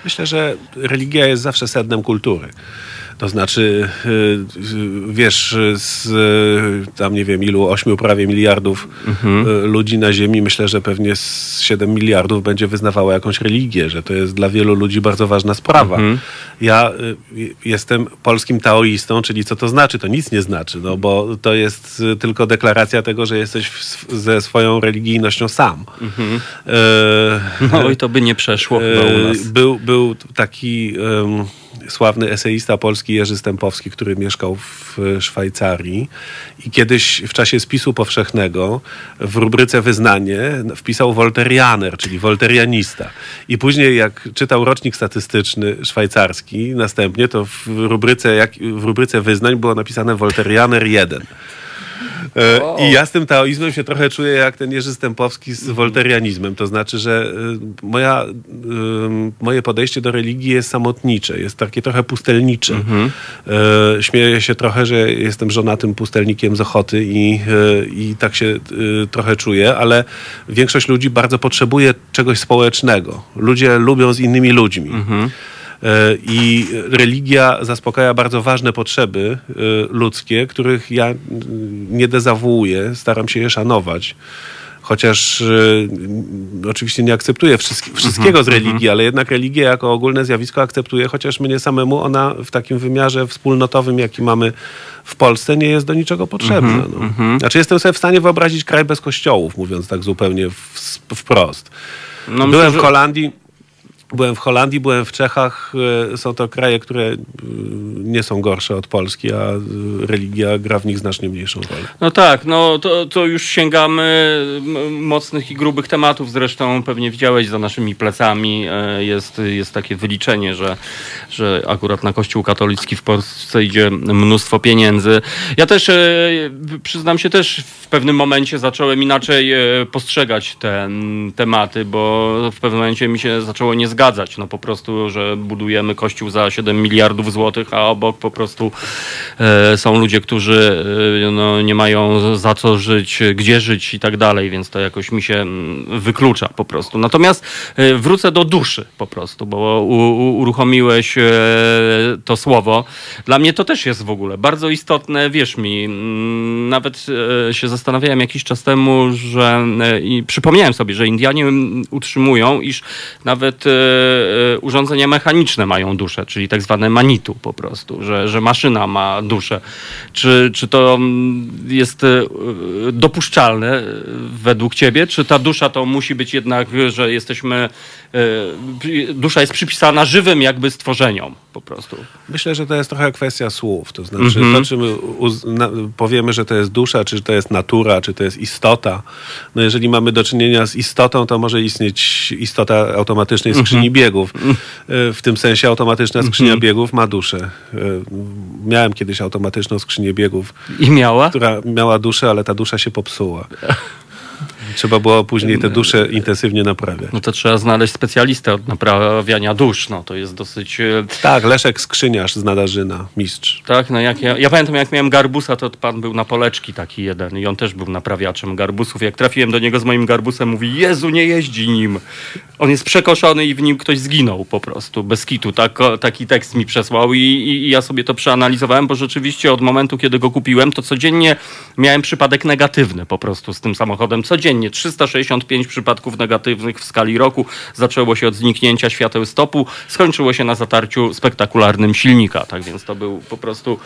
Myślę, że religia jest zawsze sednem kultury. To znaczy, y, y, wiesz, z y, tam nie wiem ilu, ośmiu prawie miliardów y, ludzi na Ziemi, myślę, że pewnie z 7 miliardów będzie wyznawało jakąś religię, że to jest dla wielu ludzi bardzo ważna sprawa. Ja y, jestem polskim taoistą, czyli co to znaczy? To nic nie znaczy, no bo to jest tylko deklaracja tego, że jesteś w, ze swoją religijnością sam. Y, No i to by nie przeszło chyba u nas. E, Był, był taki em, sławny eseista polski Jerzy Stępowski, który mieszkał w Szwajcarii i kiedyś w czasie spisu powszechnego w rubryce wyznanie wpisał wolterianer, czyli wolterianista. I później jak czytał rocznik statystyczny szwajcarski następnie, to w rubryce, jak, w rubryce wyznań było napisane wolterianer 1. E, I ja z tym taoizmem się trochę czuję jak ten Jerzy Stępowski z wolterianizmem. To znaczy, że y, moja, y, moje podejście do religii jest samotnicze, jest takie trochę pustelnicze. E, Śmieję się trochę, że jestem żonatym pustelnikiem z Ochoty i, i tak się trochę czuję, ale większość ludzi bardzo potrzebuje czegoś społecznego. Ludzie lubią z innymi ludźmi. E, I religia zaspokaja bardzo ważne potrzeby e, ludzkie, których ja nie dezawuuję, staram się je szanować. chociaż y, oczywiście nie akceptuję wszystki, wszystkiego z religii, ale jednak religię jako ogólne zjawisko akceptuję, chociaż mnie samemu ona w takim wymiarze wspólnotowym, jaki mamy w Polsce, nie jest do niczego potrzebna. no. Znaczy jestem sobie w stanie wyobrazić kraj bez kościołów, mówiąc tak zupełnie wprost. No, Byłem myślę, w Holandii. Byłem w Holandii, byłem w Czechach. e, Są to kraje, które e, nie są gorsze od Polski, a e, religia gra w nich znacznie mniejszą rolę. No tak, no to, to już sięgamy mocnych i grubych tematów. Zresztą pewnie widziałeś za naszymi plecami. Jest, jest takie wyliczenie, że, że akurat na Kościół katolicki w Polsce idzie mnóstwo pieniędzy. Ja też przyznam się też w pewnym momencie zacząłem inaczej postrzegać te tematy, bo w pewnym momencie mi się zaczęło nie zgadzać. No po prostu, że budujemy kościół za 7 miliardów złotych, a obok po prostu e, są ludzie, którzy e, no, nie mają za co żyć, gdzie żyć i tak dalej, więc to jakoś mi się mm, wyklucza po prostu. Natomiast e, wrócę do duszy po prostu, bo u, u, uruchomiłeś e, to słowo. Dla mnie to też jest w ogóle bardzo istotne, wierz mi, mm, nawet e, się zastanawiałem jakiś czas temu, że e, i przypomniałem sobie, że Indianie mm, utrzymują, iż nawet urządzenia mechaniczne mają duszę, czyli tak zwane manitu po prostu, że, że maszyna ma duszę. Czy, czy to mm, jest e, dopuszczalne według ciebie? Czy ta dusza to musi być jednak, że jesteśmy, dusza jest przypisana żywym jakby stworzeniom po prostu? Myślę, że to jest trochę kwestia słów. To znaczy, to, czy my uz- na, powiemy, że to jest dusza, czy to jest natura, czy to jest istota. No jeżeli mamy do czynienia z istotą, to może istnieć istota automatycznej skrzyni biegów. E, W tym sensie automatyczna skrzynia biegów ma duszę. E, Miałem kiedyś automatyczną skrzynię biegów, I miała? która miała duszę, ale ta dusza się popsuła. Trzeba było później tę duszę intensywnie naprawiać. No to trzeba znaleźć specjalistę od naprawiania dusz. No to jest dosyć. e, Tak, Leszek Skrzyniarz z Nadarzyna, mistrz. Tak, no jak ja, ja pamiętam jak miałem garbusa, to pan był na poleczki taki jeden i on też był naprawiaczem garbusów. Jak trafiłem do niego z moim garbusem, mówi: Jezu, nie jeździ nim. On jest przekoszony i w nim ktoś zginął po prostu, bez kitu. Tak, taki tekst mi przesłał i, i, i ja sobie to przeanalizowałem, bo rzeczywiście od momentu, kiedy go kupiłem, to codziennie miałem przypadek negatywny po prostu z tym samochodem. Codziennie 365 przypadków negatywnych w skali roku. Zaczęło się od zniknięcia świateł stopu, skończyło się na zatarciu spektakularnym silnika. Tak więc to był po prostu...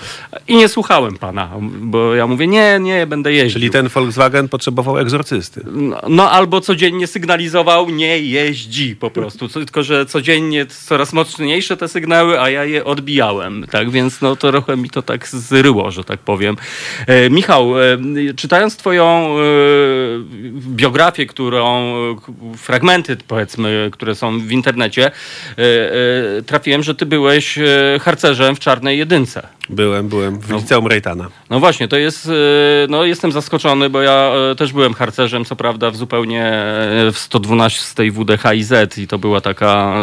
I nie słuchałem pana, bo ja mówię, nie, nie, będę jeździł. Czyli ten Volkswagen potrzebował egzorcysty. No, no albo codziennie sygnalizował, nie jeździ po prostu. Tylko, że codziennie coraz mocniejsze te sygnały, a ja je odbijałem. Tak więc no to trochę mi to tak zryło, że tak powiem. E, Michał, e, czytając twoją e, biografię, którą, fragmenty powiedzmy, które są w internecie, e, e, trafiłem, że ty byłeś e, harcerzem w Czarnej Jedynce. Byłem, byłem w liceum Rejtana. No właśnie, to jest, no jestem zaskoczony, bo ja też byłem harcerzem, co prawda w zupełnie w 112 WDHiZ i to była taka,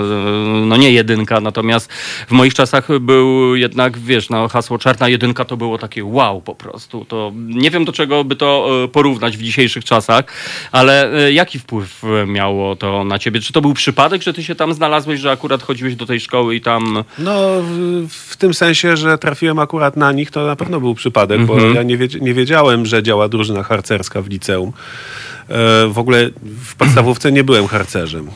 no nie jedynka, natomiast w moich czasach był jednak, wiesz, no hasło czarna jedynka to było takie wow po prostu. To nie wiem do czego by to porównać w dzisiejszych czasach, ale e, jaki wpływ e, miało to na ciebie? Czy to był przypadek, że ty się tam znalazłeś, że akurat chodziłeś do tej szkoły i tam... No, w, w tym sensie, że trafiłem akurat na nich, to na pewno był przypadek, bo ja nie, wiedz, nie wiedziałem, że działa drużyna harcerska w liceum. E, w ogóle w podstawówce nie byłem harcerzem.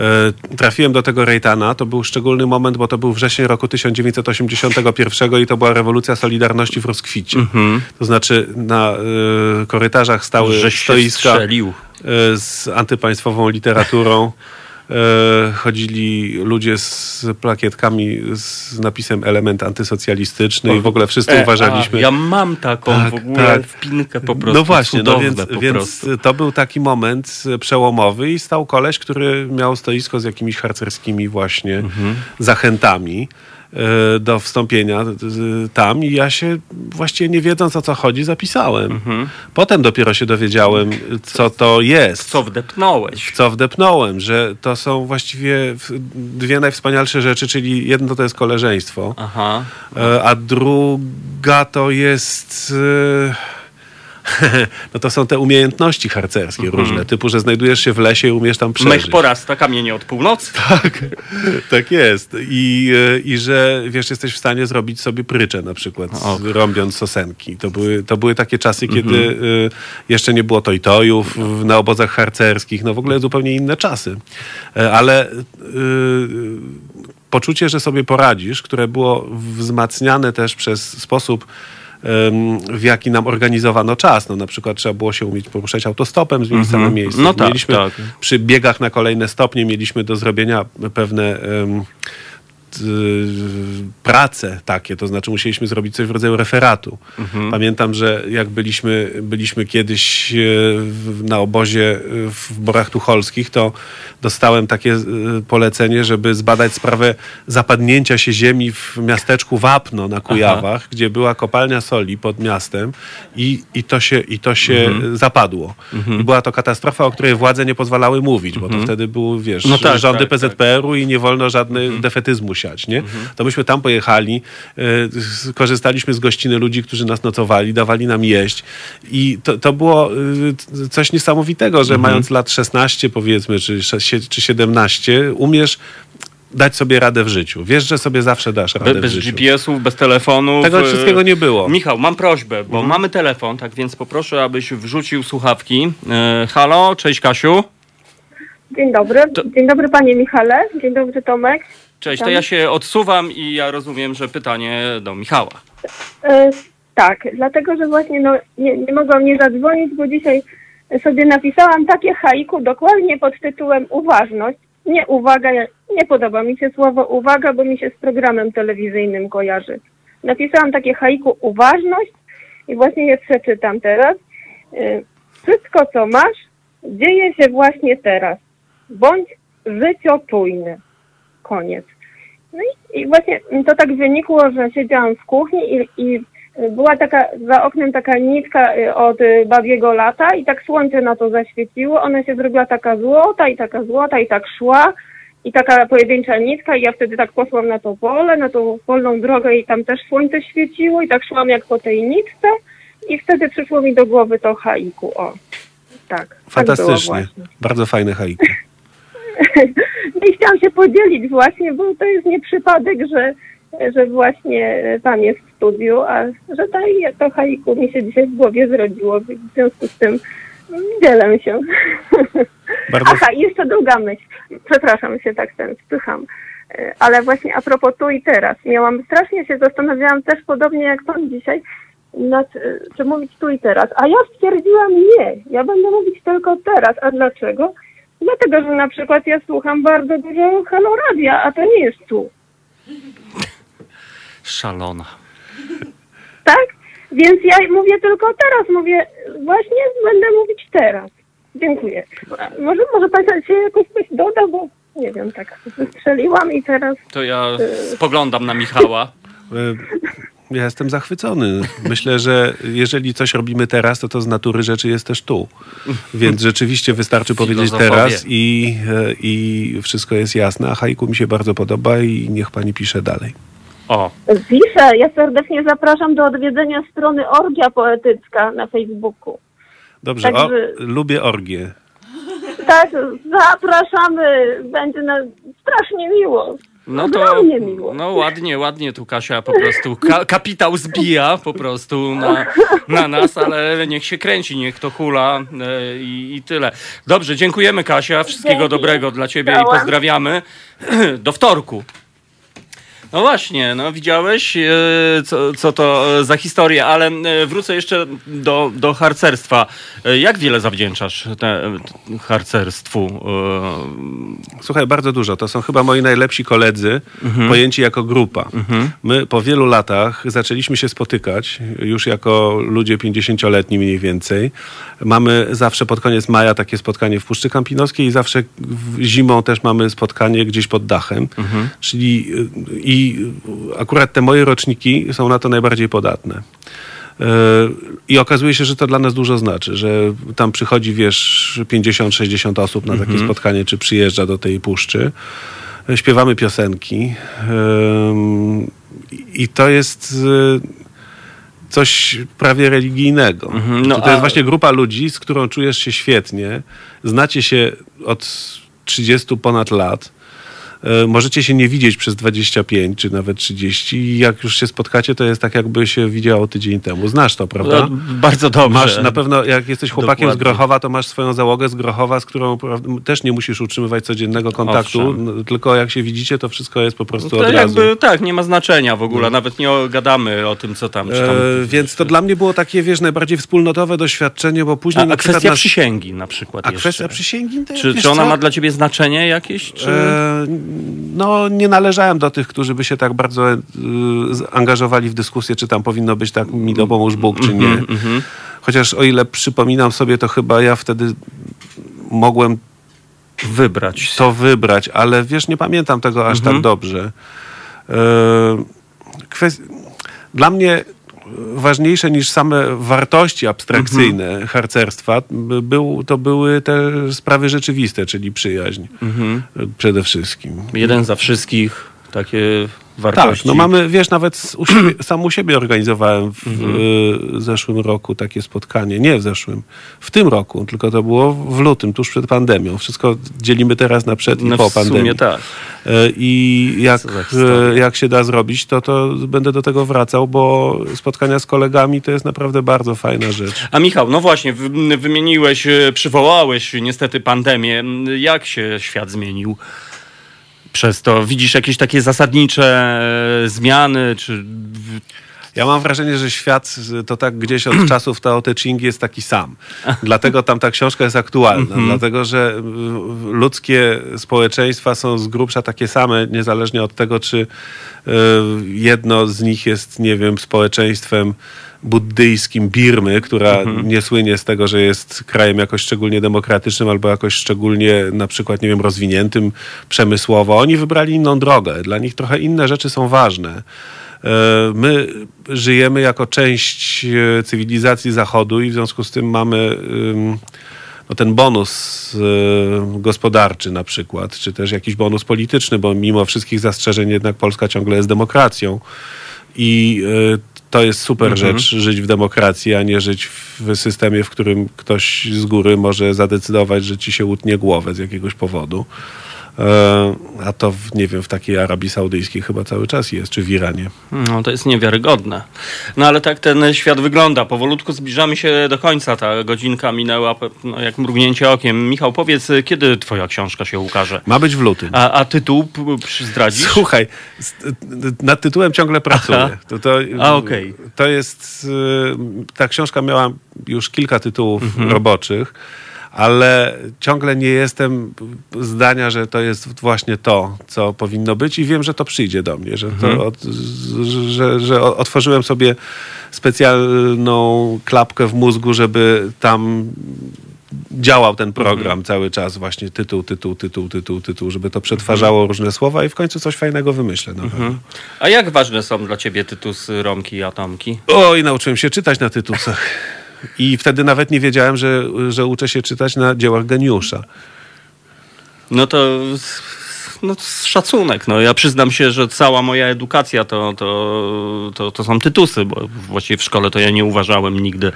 E, Trafiłem do tego Rejtana. To był szczególny moment, bo to był wrzesień roku 1981 i to była rewolucja Solidarności w rozkwicie. To znaczy na e, korytarzach stały Żeś stoiska e, z antypaństwową literaturą. E, Chodzili ludzie z plakietkami z napisem element antysocjalistyczny i w ogóle wszyscy E, uważaliśmy... A, ja mam taką Tak, w ogóle tak. wpinkę po prostu. No właśnie, no więc, więc to był taki moment e, przełomowy i stał koleś, który miał stoisko z jakimiś harcerskimi właśnie Mhm. zachętami do wstąpienia e, tam i ja się właściwie nie wiedząc o co chodzi zapisałem. Mhm. Potem dopiero się dowiedziałem, co to jest Co wdepnąłeś? w co wdepnąłem, że to są właściwie dwie najwspanialsze rzeczy, czyli jedno to jest koleżeństwo, Aha. e, a druga to jest... no to są te umiejętności harcerskie Mhm. różne, typu, że znajdujesz się w lesie i umiesz tam przeżyć. Mech porasta kamienie od północy. Tak, tak jest. I, e, I że wiesz, jesteś w stanie zrobić sobie pryczę na przykład, z- Ok. rąbiąc sosenki. To były, to były takie czasy, Mhm. kiedy e, jeszcze nie było tojtojów na obozach harcerskich. No w ogóle zupełnie inne czasy. E, Ale e, poczucie, że sobie poradzisz, które było wzmacniane też przez sposób w jaki nam organizowano czas. No, na przykład trzeba było się umieć poruszać autostopem z miejsca na miejsce. No tak, mieliśmy tak. przy biegach na kolejne stopnie mieliśmy do zrobienia pewne prace takie, to znaczy musieliśmy zrobić coś w rodzaju referatu. Mhm. Pamiętam, że jak byliśmy, byliśmy kiedyś w- na obozie e, w Borach Tucholskich, to dostałem takie polecenie, żeby zbadać sprawę zapadnięcia się ziemi w miasteczku Wapno na Kujawach, gdzie była kopalnia soli pod miastem i, i to się, i to się Mhm. zapadło. I była to katastrofa, o której władze nie pozwalały mówić, bo to wtedy były, wiesz, No tak, rządy tak, tak. PZPR-u i nie wolno żadny defetyzmu siać, nie? To myśmy tam pojechali, e, skorzystaliśmy z gościny ludzi, którzy nas nocowali, dawali nam jeść i to, to było e, coś niesamowitego, że mając lat 16 powiedzmy, czy, czy 17, umiesz dać sobie radę w życiu. Wiesz, że sobie zawsze dasz radę Be, w bez życiu. GPS-ów, bez telefonów. Tego e, wszystkiego nie było. Michał, mam prośbę, bo mamy telefon, tak więc poproszę, abyś wrzucił słuchawki. E, halo, cześć Kasiu. Dzień dobry. Dzień dobry panie Michale. Dzień dobry Tomek. Cześć, to ja się odsuwam i ja rozumiem, że pytanie do Michała. E, tak, dlatego że właśnie no, nie, nie mogłam nie zadzwonić, bo dzisiaj sobie napisałam takie haiku dokładnie pod tytułem uważność. Nie uwaga, nie podoba mi się słowo uwaga, bo mi się z programem telewizyjnym kojarzy. Napisałam takie haiku uważność i właśnie je przeczytam teraz. E, Wszystko co masz dzieje się właśnie teraz. Bądź życiotujny. Koniec. No i, i właśnie to tak wynikło, że siedziałam w kuchni i, i była taka za oknem taka nitka y, od babiego lata i tak słońce na to zaświeciło. Ona się zrobiła taka złota i taka złota i tak szła i taka pojedyncza nitka i ja wtedy tak poszłam na to pole, na tą polną drogę i tam też słońce świeciło i tak szłam jak po tej nitce i wtedy przyszło mi do głowy to haiku. O, tak. tak Fantastycznie. właśnie. Bardzo fajne haiku. I chciałam się podzielić właśnie, bo to jest nie przypadek, że, że właśnie pan jest w studiu, a że to, to haiku mi się dzisiaj w głowie zrodziło, w związku z tym dzielę się. Bardzo Aha, i jeszcze druga myśl. Przepraszam się tak ten spycham. E, Ale właśnie a propos tu i teraz. Miałam strasznie się zastanawiałam też podobnie jak pan dzisiaj, nad, e, czy mówić tu i teraz. A ja stwierdziłam nie. Ja będę mówić tylko teraz. A dlaczego? Dlatego, że na przykład ja słucham bardzo dużo Halo Radia, a to nie jest tu. Szalona. Tak? Więc ja mówię tylko teraz. Mówię, właśnie będę mówić teraz. Dziękuję. Może, może pan się jakoś coś doda, bo nie wiem, tak wystrzeliłam i teraz To ja spoglądam na Michała. Ja jestem zachwycony. Myślę, że jeżeli coś robimy teraz, to to z natury rzeczy jest też tu. Więc rzeczywiście wystarczy powiedzieć teraz i, e, i wszystko jest jasne. A haiku mi się bardzo podoba i niech pani pisze dalej. O, Piszę, ja serdecznie zapraszam do odwiedzenia strony Orgia Poetycka na Facebooku. Dobrze, o, Także- lubię orgię. Tak, zapraszamy, będzie na, strasznie miło. No to Ogromnie miło. no ładnie, ładnie tu Kasia po prostu ka kapitał zbija po prostu na, na nas, ale niech się kręci, niech to hula e, i, i tyle. Dobrze, dziękujemy Kasia, wszystkiego Dzięki. dobrego dla ciebie i pozdrawiamy. Do wtorku. No właśnie, no widziałeś, e, co, co to e, za historia, ale e, wrócę jeszcze do, do harcerstwa. Jak wiele zawdzięczasz te, harcerstwu? Słuchaj, bardzo dużo. To są chyba moi najlepsi koledzy, Mhm. pojęci jako grupa. My po wielu latach zaczęliśmy się spotykać, już jako ludzie 50-letni mniej więcej. Mamy zawsze pod koniec maja takie spotkanie w Puszczy Kampinoskiej i zawsze zimą też mamy spotkanie gdzieś pod dachem. Mhm. Czyli y, i akurat te moje roczniki są na to najbardziej podatne. Y, I okazuje się, że to dla nas dużo znaczy, że tam przychodzi, wiesz, 50-60 osób na takie spotkanie, czy przyjeżdża do tej puszczy. Y, Śpiewamy piosenki. Ym, I to jest. coś prawie religijnego. Mhm, no to, to a- jest właśnie grupa ludzi, z którą czujesz się świetnie, znacie się od 30 ponad lat. E, Możecie się nie widzieć przez 25 czy nawet 30 i jak już się spotkacie, to jest tak jakby się widziało tydzień temu. Znasz to, prawda? No, bardzo dobrze. Masz na pewno, jak jesteś chłopakiem Dokładnie. z Grochowa, to masz swoją załogę z Grochowa, z którą też nie musisz utrzymywać codziennego kontaktu, no, tylko jak się widzicie, to wszystko jest po prostu To od razu. jakby tak, nie ma znaczenia w ogóle, nawet nie gadamy o tym, co tam. Tam E, więc to dla mnie było takie, wiesz, najbardziej wspólnotowe doświadczenie, bo później a, na a kwestia na- przysięgi na przykład A jeszcze. kwestia przysięgi? To, Czy, czy ona co? ma dla ciebie znaczenie jakieś? Czy... E, no, nie należałem do tych, którzy by się tak bardzo e, angażowali w dyskusję, czy tam powinno być tak mi dopomóż Bóg, czy nie. Mhm, Chociaż o ile przypominam sobie, to chyba ja wtedy mogłem Wybrać. to wybrać, ale wiesz, nie pamiętam tego aż Mhm. tak dobrze. E, Kwest... Dla mnie ważniejsze niż same wartości abstrakcyjne Mhm. harcerstwa by- był, to były te sprawy rzeczywiste, czyli przyjaźń Mhm. przede wszystkim. Jeden za wszystkich, takie Tak, wartości. no mamy, wiesz, nawet u siebie, sam u siebie organizowałem w Mhm. zeszłym roku takie spotkanie. Nie w zeszłym, w tym roku, tylko to było w lutym, tuż przed pandemią. Wszystko dzielimy teraz na przed i no, po pandemii. sumie tak. E, I jak, e, jak się da zrobić, to, to będę do tego wracał, bo spotkania z kolegami to jest naprawdę bardzo fajna rzecz. A Michał, no właśnie, wy- wymieniłeś, e, przywołałeś niestety pandemię. Jak się świat zmienił przez to? Widzisz jakieś takie zasadnicze e, zmiany, czy... Ja mam wrażenie, że świat to tak gdzieś od czasów Tao Te Ching jest taki sam. Dlatego tam ta książka jest aktualna. Dlatego, że ludzkie społeczeństwa są z grubsza takie same, niezależnie od tego, czy y, jedno z nich jest, nie wiem, społeczeństwem buddyjskim Birmy, która nie słynie z tego, że jest krajem jakoś szczególnie demokratycznym albo jakoś szczególnie na przykład, nie wiem, rozwiniętym przemysłowo. Oni wybrali inną drogę. Dla nich trochę inne rzeczy są ważne. E, My żyjemy jako część e, cywilizacji Zachodu i w związku z tym mamy no, ten bonus e, gospodarczy na przykład, czy też jakiś bonus polityczny, bo mimo wszystkich zastrzeżeń jednak Polska ciągle jest demokracją i to jest super rzecz, żyć w demokracji, a nie żyć w systemie, w którym ktoś z góry może zadecydować, że ci się utnie głowę z jakiegoś powodu. E, A to, w, nie wiem, w takiej Arabii Saudyjskiej chyba cały czas jest, czy w Iranie. No to jest niewiarygodne. No ale tak ten świat wygląda. Powolutku zbliżamy się do końca. Ta godzinka minęła no, jak mrugnięcie okiem. Michał, powiedz, kiedy twoja książka się ukaże? Ma być w lutym. A, a tytuł zdradzisz? Słuchaj, nad tytułem ciągle pracuję. Aha. To, to, A, okej. to jest. y, Ta książka miała już kilka tytułów Mhm. roboczych, ale ciągle nie jestem zdania, że to jest właśnie to, co powinno być, i wiem, że to przyjdzie do mnie, że, Mhm. to od, z- że, że o- otworzyłem sobie specjalną klapkę w mózgu, żeby tam działał ten program Mhm. cały czas, właśnie tytuł, tytuł, tytuł, tytuł, tytuł, żeby to przetwarzało różne słowa i w końcu coś fajnego wymyślę. Mhm. A jak ważne są dla ciebie tytusy Romki i Atomki? Oj, nauczyłem się czytać na tytułach. I wtedy nawet nie wiedziałem, że, że uczę się czytać na dziełach geniusza. No to no, szacunek. No, ja przyznam się, że cała moja edukacja to, to, to, to są tytusy, bo właściwie w szkole to ja nie uważałem nigdy,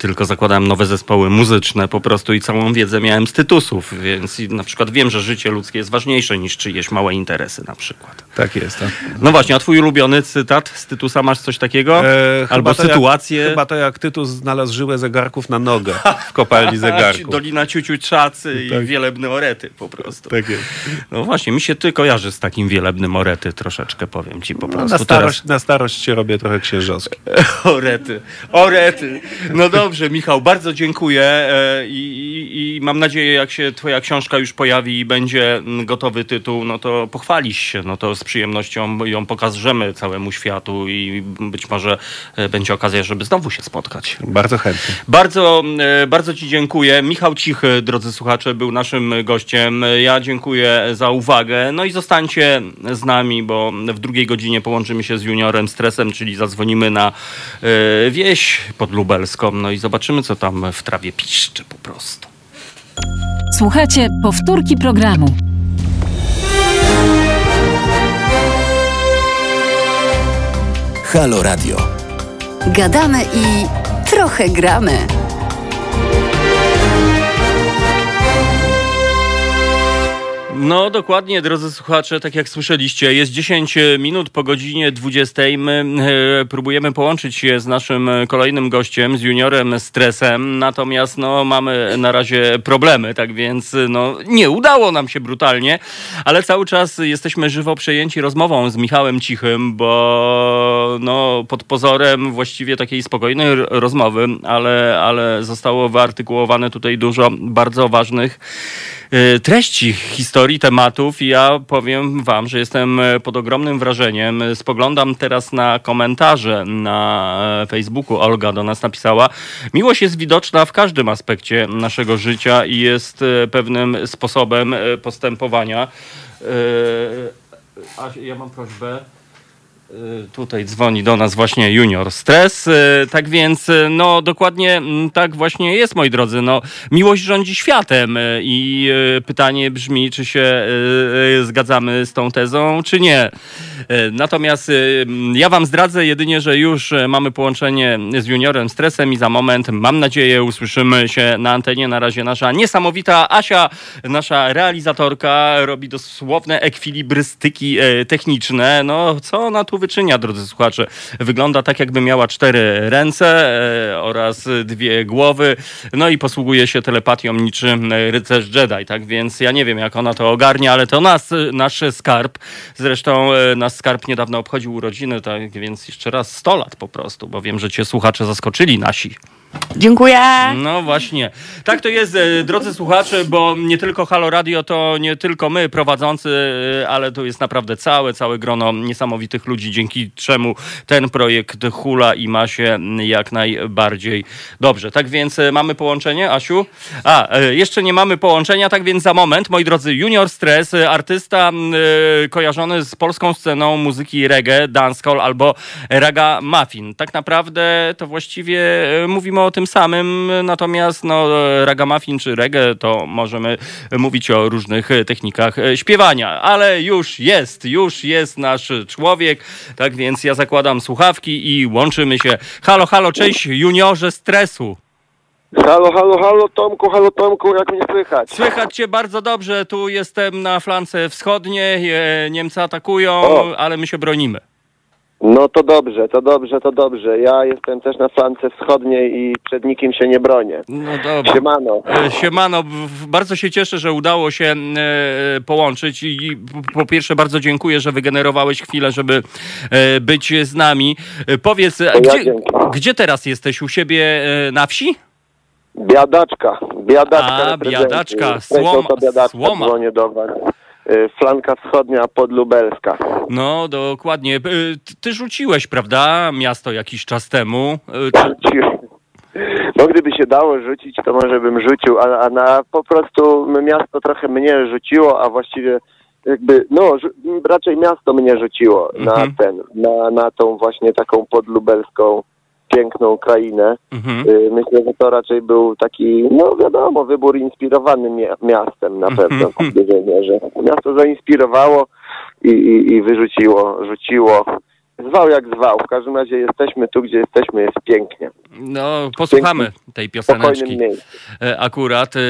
tylko zakładałem nowe zespoły muzyczne po prostu i całą wiedzę miałem z tytusów, więc na przykład wiem, że życie ludzkie jest ważniejsze niż czyjeś małe interesy na przykład. Tak jest. Tak. No właśnie, a twój ulubiony cytat z tytusa masz coś takiego? E, chyba Albo to jak- sytuację? Chyba to jak Tytus znalazł żyłę zegarków na nogę w kopalni zegarków. Dolina Ciuciu Czacy i Tak. wielebne orety po prostu. Tak jest. No właśnie, mi się ty kojarzy z takim wielebnym orety troszeczkę, powiem ci po No, prostu. na, starość, na starość się robię trochę księżowski. Teraz... Orety, orety. No dobrze, Michał, bardzo dziękuję e, i, i, mam nadzieję, jak się twoja książka już pojawi i będzie gotowy tytuł, no to pochwalisz się, no to z przyjemnością ją pokażemy całemu światu i być może e, będzie okazja, żeby znowu się spotkać. Bardzo chętnie. Bardzo, e, bardzo Ci dziękuję. Michał Cichy, drodzy słuchacze, był naszym gościem. Ja dziękuję za uwagę. No i zostańcie z nami, bo w drugiej godzinie połączymy się z juniorem Stresem, czyli zadzwonimy na wieś podlubelską. No i zobaczymy, co tam w trawie piszczy po prostu. Słuchajcie powtórki programu. Halo Radio. Gadamy i trochę gramy. No dokładnie, drodzy słuchacze, tak jak słyszeliście, jest 10 minut po godzinie 20. My e, próbujemy połączyć się z naszym kolejnym gościem, z juniorem Stresem, natomiast no, mamy na razie problemy, tak więc no, nie udało nam się brutalnie, ale cały czas jesteśmy żywo przejęci rozmową z Michałem Cichym, bo no, pod pozorem właściwie takiej spokojnej rozmowy, ale, ale zostało wyartykułowane tutaj dużo bardzo ważnych treści historii, tematów. I ja powiem wam, że jestem e, pod ogromnym wrażeniem. Spoglądam teraz na komentarze na e, Facebooku. Olga do nas napisała. Miłość jest widoczna w każdym aspekcie naszego życia i jest e, pewnym sposobem e, postępowania. E, A ja mam prośbę. Y, Tutaj dzwoni do nas właśnie Junior Stres. y, Tak więc, y, no dokładnie mm, tak właśnie jest, moi drodzy. No, miłość rządzi światem i pytanie brzmi, czy się zgadzamy z tą tezą, czy nie. Natomiast mm, ja wam zdradzę jedynie, że już mamy połączenie z Juniorem Stresem i za moment, mam nadzieję, usłyszymy się na antenie. Na razie nasza niesamowita Asia, nasza realizatorka, robi dosłowne ekwilibrystyki techniczne. No, co ona tu wyczynia, drodzy słuchacze? Wygląda tak, jakby miała cztery ręce e, oraz dwie głowy, no i posługuje się telepatią niczym e, rycerz Jedi, tak więc ja nie wiem, jak ona to ogarnia, ale to nas, nasz skarb. Zresztą e, nasz skarb niedawno obchodził urodziny, tak więc jeszcze raz 100 lat po prostu, bo wiem, że cię słuchacze zaskoczyli nasi. Dziękuję. No właśnie. Tak to jest, e, drodzy słuchacze, bo nie tylko Halo Radio to nie tylko my prowadzący, e, ale to jest naprawdę całe, całe grono niesamowitych ludzi, dzięki czemu ten projekt hula i ma się jak najbardziej dobrze. Tak więc e, mamy połączenie, Asiu? A, jeszcze nie mamy połączenia, tak więc za moment, moi drodzy, Junior Stress, artysta kojarzony z polską sceną muzyki reggae, dancehall albo raga muffin. Tak naprawdę to właściwie e, mówimy o tym samym, natomiast no, ragamuffin czy reggae to możemy mówić o różnych e, technikach e, śpiewania, ale już jest, już jest nasz człowiek, tak więc ja zakładam słuchawki i łączymy się. Halo, halo, cześć juniorze stresu. Halo, halo, halo Tomku, halo Tomku, jak mnie słychać? Słychać cię bardzo dobrze, tu jestem na flance wschodniej, e, Niemcy atakują, O. ale my się bronimy. No to dobrze, to dobrze, to dobrze. Ja jestem też na flance wschodniej i przed nikim się nie bronię. No dobrze. Siemano. E, Siemano, bardzo się cieszę, że udało się e, połączyć i po pierwsze bardzo dziękuję, że wygenerowałeś chwilę, żeby e, być z nami. Powiedz, ja gdzie, gdzie teraz jesteś? U siebie na wsi? Biadaczka, biadaczka A, biadaczka, słoma- biadaczka słoma. dzwonię do was. Y, Flanka wschodnia podlubelska. No, dokładnie. E, Ty, rzuciłeś, prawda, miasto jakiś czas temu. Czy, No gdyby się dało rzucić, to może bym rzucił, a, a na po prostu miasto trochę mnie rzuciło, a właściwie jakby, no raczej miasto mnie rzuciło Mhm. na ten, na, na tą właśnie taką podlubelską piękną krainę. mhm. Y, Myślę, że to raczej był taki, no wiadomo, wybór inspirowany mia- miastem na pewno w dużej mierze. Miasto zainspirowało i, i, i wyrzuciło, rzuciło. Zwał jak zwał. W każdym razie jesteśmy tu, gdzie jesteśmy, jest pięknie. No, posłuchamy tej pioseneczki. E, Akurat e,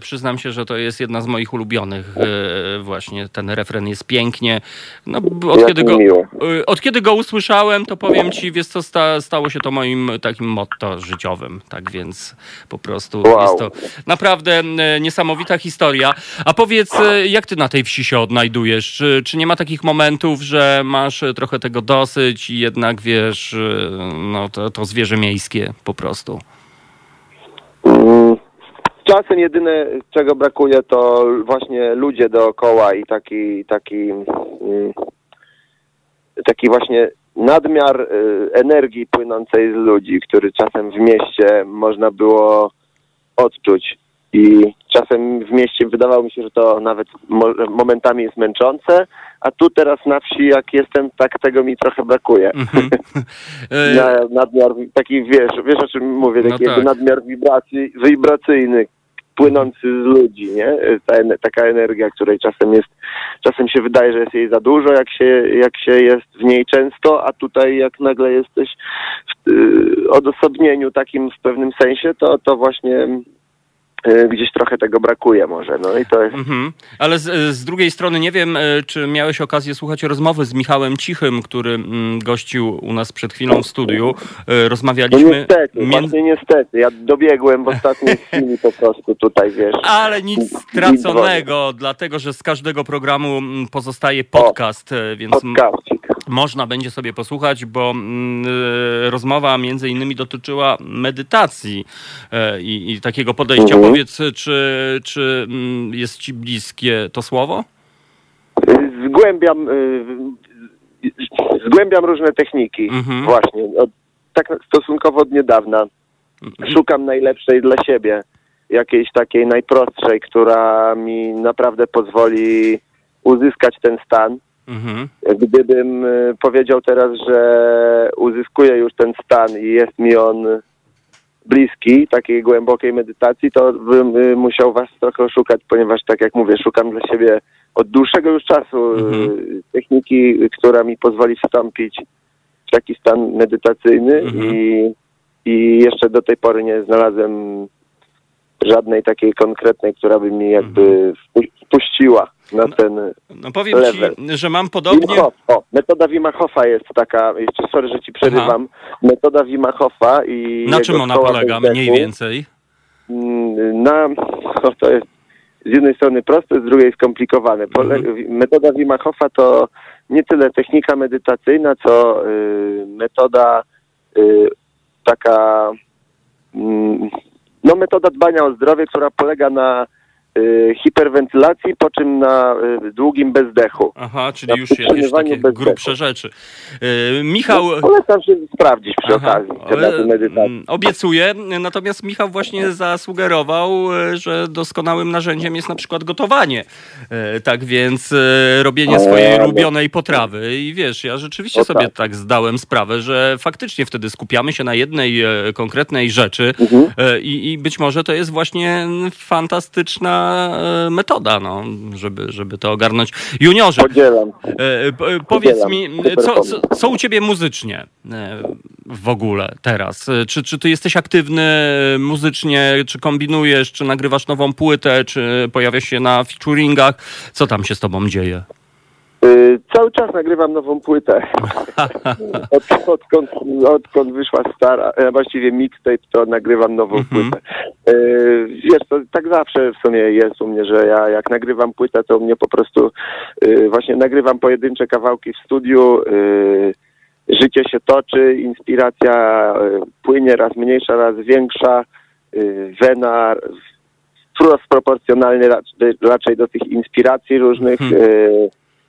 przyznam się, że to jest jedna z moich ulubionych. e, Właśnie ten refren jest pięknie. No, od, Jak kiedy go, miło. od kiedy go usłyszałem, to powiem ci, wiesz co, sta, stało się to moim takim motto życiowym. Tak więc po prostu Wow. jest to naprawdę niesamowita historia. A powiedz, jak ty na tej wsi się odnajdujesz? Czy, czy nie ma takich momentów, że masz trochę tego dosyć i jednak wiesz, e, no to, to zwierzę miejskie po prostu? Mm, Czasem jedyne, czego brakuje, to właśnie ludzie dookoła i taki, taki, mm, taki właśnie nadmiar y, energii płynącej z ludzi, który czasem w mieście można było odczuć. I czasem w mieście wydawało mi się, że to nawet mo- momentami jest męczące, a tu teraz na wsi, jak jestem, tak tego mi trochę brakuje. Mhm. E, Na, nadmiar, taki wiesz, wiesz o czym mówię, No taki tak. jakby nadmiar wibracji, wibracyjny, płynący z ludzi, nie? Ta, ene- taka energia, której czasem jest, czasem się wydaje, że jest jej za dużo, jak się, jak się jest w niej często, a tutaj jak nagle jesteś w, y, odosobnieniu takim w pewnym sensie, to, to właśnie gdzieś trochę tego brakuje może. No i to jest Mhm. Ale z, z drugiej strony nie wiem, e, czy miałeś okazję słuchać rozmowy z Michałem Cichym, który mm, gościł u nas przed chwilą w studiu. No Rozmawialiśmy. niestety, między- niestety. Ja dobiegłem w ostatniej chwili po prostu tutaj, wiesz. Ale nic straconego, dlatego że z każdego programu mm, pozostaje podcast, e, więc Podcastik. Można będzie sobie posłuchać, bo mm, e, rozmowa między innymi dotyczyła medytacji e, i, i takiego podejścia. Mhm. Powiedz, czy, czy mm, jest ci bliskie to słowo? Zgłębiam, y, zgłębiam różne techniki. Mhm. Właśnie. Od, tak stosunkowo od niedawna. Szukam najlepszej dla siebie. Jakiejś takiej najprostszej, która mi naprawdę pozwoli uzyskać ten stan. Mhm. Gdybym y, powiedział teraz, że uzyskuję już ten stan i jest mi on bliski takiej głębokiej medytacji, to bym y, musiał was trochę oszukać, ponieważ tak jak mówię, szukam dla siebie od dłuższego już czasu y, Mhm. techniki, która mi pozwoli wstąpić w taki stan medytacyjny Mhm. i, i jeszcze do tej pory nie znalazłem żadnej takiej konkretnej, która by mi jakby Mhm. wpu- wpuściła na ten No powiem Level. ci, że mam Wim podobnie. Hof, o, metoda Wima Hofa jest taka, jeszcze sorry, że ci przerywam, metoda Wima Hofa i Na czym ona polega mniej więcej? mm, Na, to jest z jednej strony proste, z drugiej skomplikowane. Mhm. Metoda Wima Hofa to nie tyle technika medytacyjna, co y, metoda y, taka, mm, no metoda dbania o zdrowie, która polega na y, hiperwentylacji, po czym na y, długim bezdechu. Aha, czyli Na już jakieś takie bez grubsze rzeczy. E, Michał. Polecam się sprawdzić przy Aha, okazji ale, mm, Obiecuję, natomiast Michał właśnie zasugerował, że doskonałym narzędziem jest na przykład gotowanie. Tak więc robienie O, swojej no. ulubionej potrawy. I wiesz, ja rzeczywiście O, sobie tak. tak zdałem sprawę, że faktycznie wtedy skupiamy się na jednej konkretnej rzeczy Mhm. i, i być może to jest właśnie fantastyczna e, metoda, no, żeby, żeby to ogarnąć. Juniorze, Podzielam. E, Powiedz Podzielam. mi, co, co, co u ciebie muzycznie e, w ogóle teraz? Czy, czy ty jesteś aktywny muzycznie, czy kombinujesz, czy nagrywasz nową płytę, czy pojawiasz się na featuringach? Co tam się z tobą dzieje? Y, cały czas nagrywam nową płytę. Od, odkąd, odkąd wyszła stara, e, właściwie mixtape, to nagrywam nową Mhm. płytę. Y, wiesz, to tak zawsze w sumie jest u mnie, że ja jak nagrywam płytę, to u mnie po prostu y, właśnie nagrywam pojedyncze kawałki w studiu, y, życie się toczy, inspiracja y, płynie raz mniejsza, raz większa, y, wena wprost proporcjonalnie raczej, do tych inspiracji różnych. Hmm.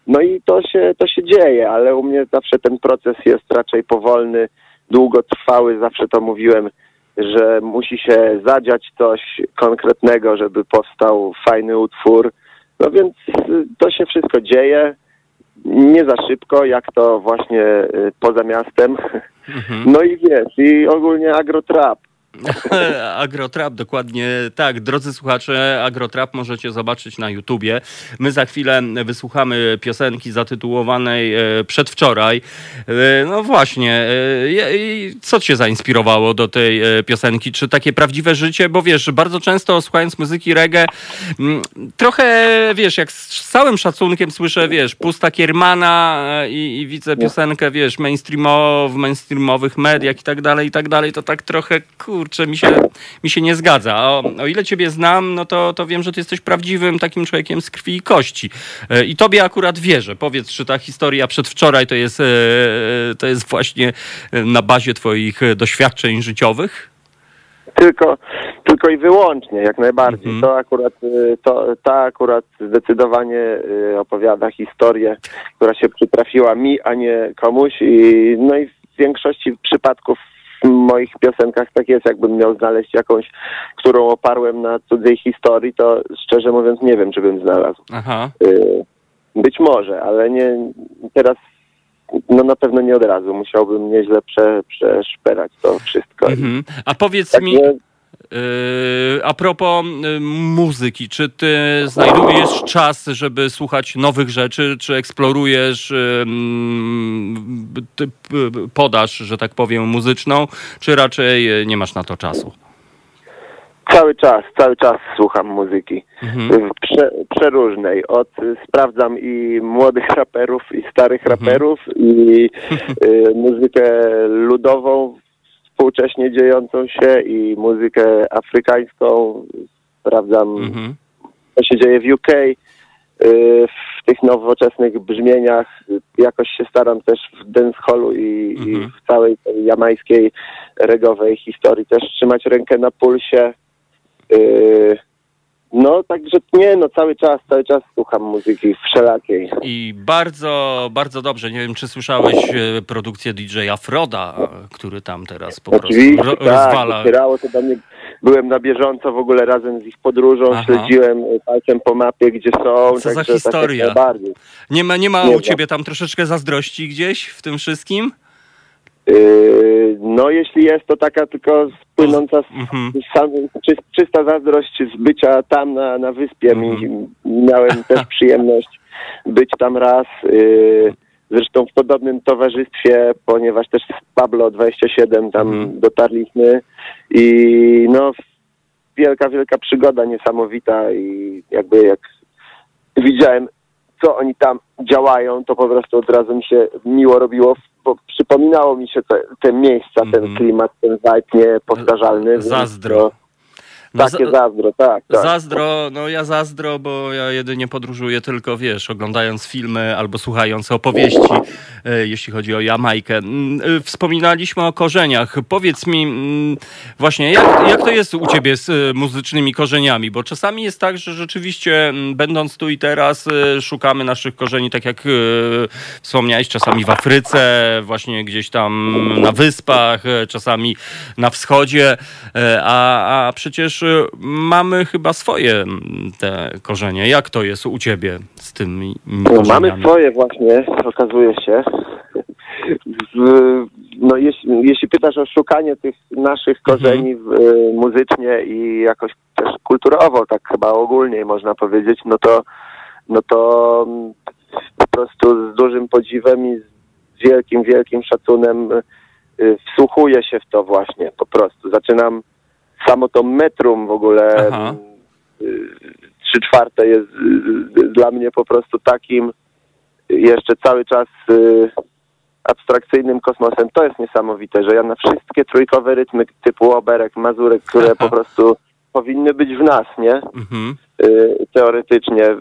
No i to się, to się dzieje, ale u mnie zawsze ten proces jest raczej powolny, długotrwały. Zawsze to mówiłem, że musi się zadziać coś konkretnego, żeby powstał fajny utwór. No więc y, to się wszystko dzieje. Nie za szybko, jak to właśnie y, poza miastem. Mhm. No i wiesz, i ogólnie agrotrap. Agrotrap, dokładnie tak. Drodzy słuchacze, Agrotrap możecie zobaczyć na YouTubie. My za chwilę wysłuchamy piosenki zatytułowanej e, Przedwczoraj. E, No właśnie, e, co cię zainspirowało do tej piosenki? Czy takie prawdziwe życie? Bo wiesz, bardzo często słuchając muzyki reggae, mm, trochę wiesz, jak z całym szacunkiem słyszę, wiesz, pusta Kiermana i, i widzę piosenkę, wiesz, mainstreamow, w mainstreamowych mediach i tak dalej, i tak dalej, to tak trochę, kurczę, mi się, mi się nie zgadza. A O, o ile ciebie znam, no to, to wiem, że ty jesteś prawdziwym takim człowiekiem z krwi i kości. E, I tobie akurat wierzę. Powiedz, czy ta historia przedwczoraj to jest, e, to jest właśnie e, na bazie twoich doświadczeń życiowych? Tylko, tylko i wyłącznie, jak najbardziej. Mhm. To akurat, to, ta akurat zdecydowanie opowiada historię, która się przytrafiła mi, a nie komuś. I, no i w większości przypadków w moich piosenkach tak jest, jakbym miał znaleźć jakąś, którą oparłem na cudzej historii, to szczerze mówiąc nie wiem, czy bym znalazł. Aha. Y, Być może, ale nie teraz no na pewno nie od razu. Musiałbym nieźle prze, przeszperać to wszystko. Mhm. A powiedz Tak mi, nie, a propos yy, muzyki, czy ty znajdujesz czas, żeby słuchać nowych rzeczy, czy eksplorujesz yy, mm, podaż, że tak powiem, muzyczną, czy raczej yy, nie masz na to czasu? Cały czas, cały czas słucham muzyki. Mhm. Prze, przeróżnej. Od sprawdzam i młodych raperów, i starych Mhm. raperów, i y, muzykę ludową, współcześnie dziejącą się, i muzykę afrykańską. Sprawdzam, Mhm. co się dzieje w UK. y, W tych nowoczesnych brzmieniach jakoś się staram też w dancehallu i, i Mhm. w całej tej jamańskiej regowej historii też trzymać rękę na pulsie. No, także nie, no cały czas, cały czas słucham muzyki wszelakiej. I bardzo, bardzo dobrze. Nie wiem, czy słyszałeś e, produkcję DJ Afroda, e, który tam teraz po prostu Oczywiście, ro- tak, rozwala. docierało to do mnie. Byłem na bieżąco w ogóle razem z ich podróżą, Aha. śledziłem y, palcem po mapie, gdzie są. za także historia? Tak. Nie ma, nie ma Nie u ciebie tam troszeczkę zazdrości gdzieś w tym wszystkim? Yy, no, jeśli jest to taka tylko płynąca z Mhm. sam, czy, czysta zazdrość z bycia tam na, na wyspie. Mhm. miałem też przyjemność być tam raz. Yy, zresztą w podobnym towarzystwie, ponieważ też z Pablo 27 tam Mhm. dotarliśmy i no wielka, wielka przygoda, niesamowita i jakby jak widziałem, co oni tam działają, to po prostu od razu mi się miło robiło, bo przypominało mi się te, te miejsca, Mhm. ten klimat, ten vibe niepowtarzalny. Zazdro. No, Takie za- zazdro, tak, tak. Zazdro, no ja zazdro, bo ja jedynie podróżuję tylko, wiesz, oglądając filmy albo słuchając opowieści, e, jeśli chodzi o Jamajkę. Mm, e, Wspominaliśmy o korzeniach. Powiedz mi mm, właśnie, jak, jak to jest u ciebie z e, muzycznymi korzeniami? Bo czasami jest tak, że rzeczywiście mm, będąc tu i teraz szukamy naszych korzeni, tak jak wspomniałeś, czasami w Afryce, właśnie gdzieś tam na wyspach, czasami na wschodzie, a, a przecież mamy chyba swoje mm, te korzenie. Jak to jest u ciebie z tymi No, korzeniami? mamy swoje właśnie, okazuje się. No, jeśli, jeśli pytasz o szukanie tych naszych korzeni w, y, muzycznie i jakoś też kulturowo, tak chyba ogólnie można powiedzieć, no to, no to mm, po prostu z dużym podziwem i z wielkim, wielkim szacunem y, wsłuchuję się w to właśnie po prostu. Zaczynam samo to metrum w ogóle y, trzy czwarte jest y, dla mnie po prostu takim jeszcze cały czas y, abstrakcyjnym kosmosem. To jest niesamowite, że ja na wszystkie trójkowe rytmy typu oberek, mazurek, które po prostu powinny być w nas, nie? Mhm. Teoretycznie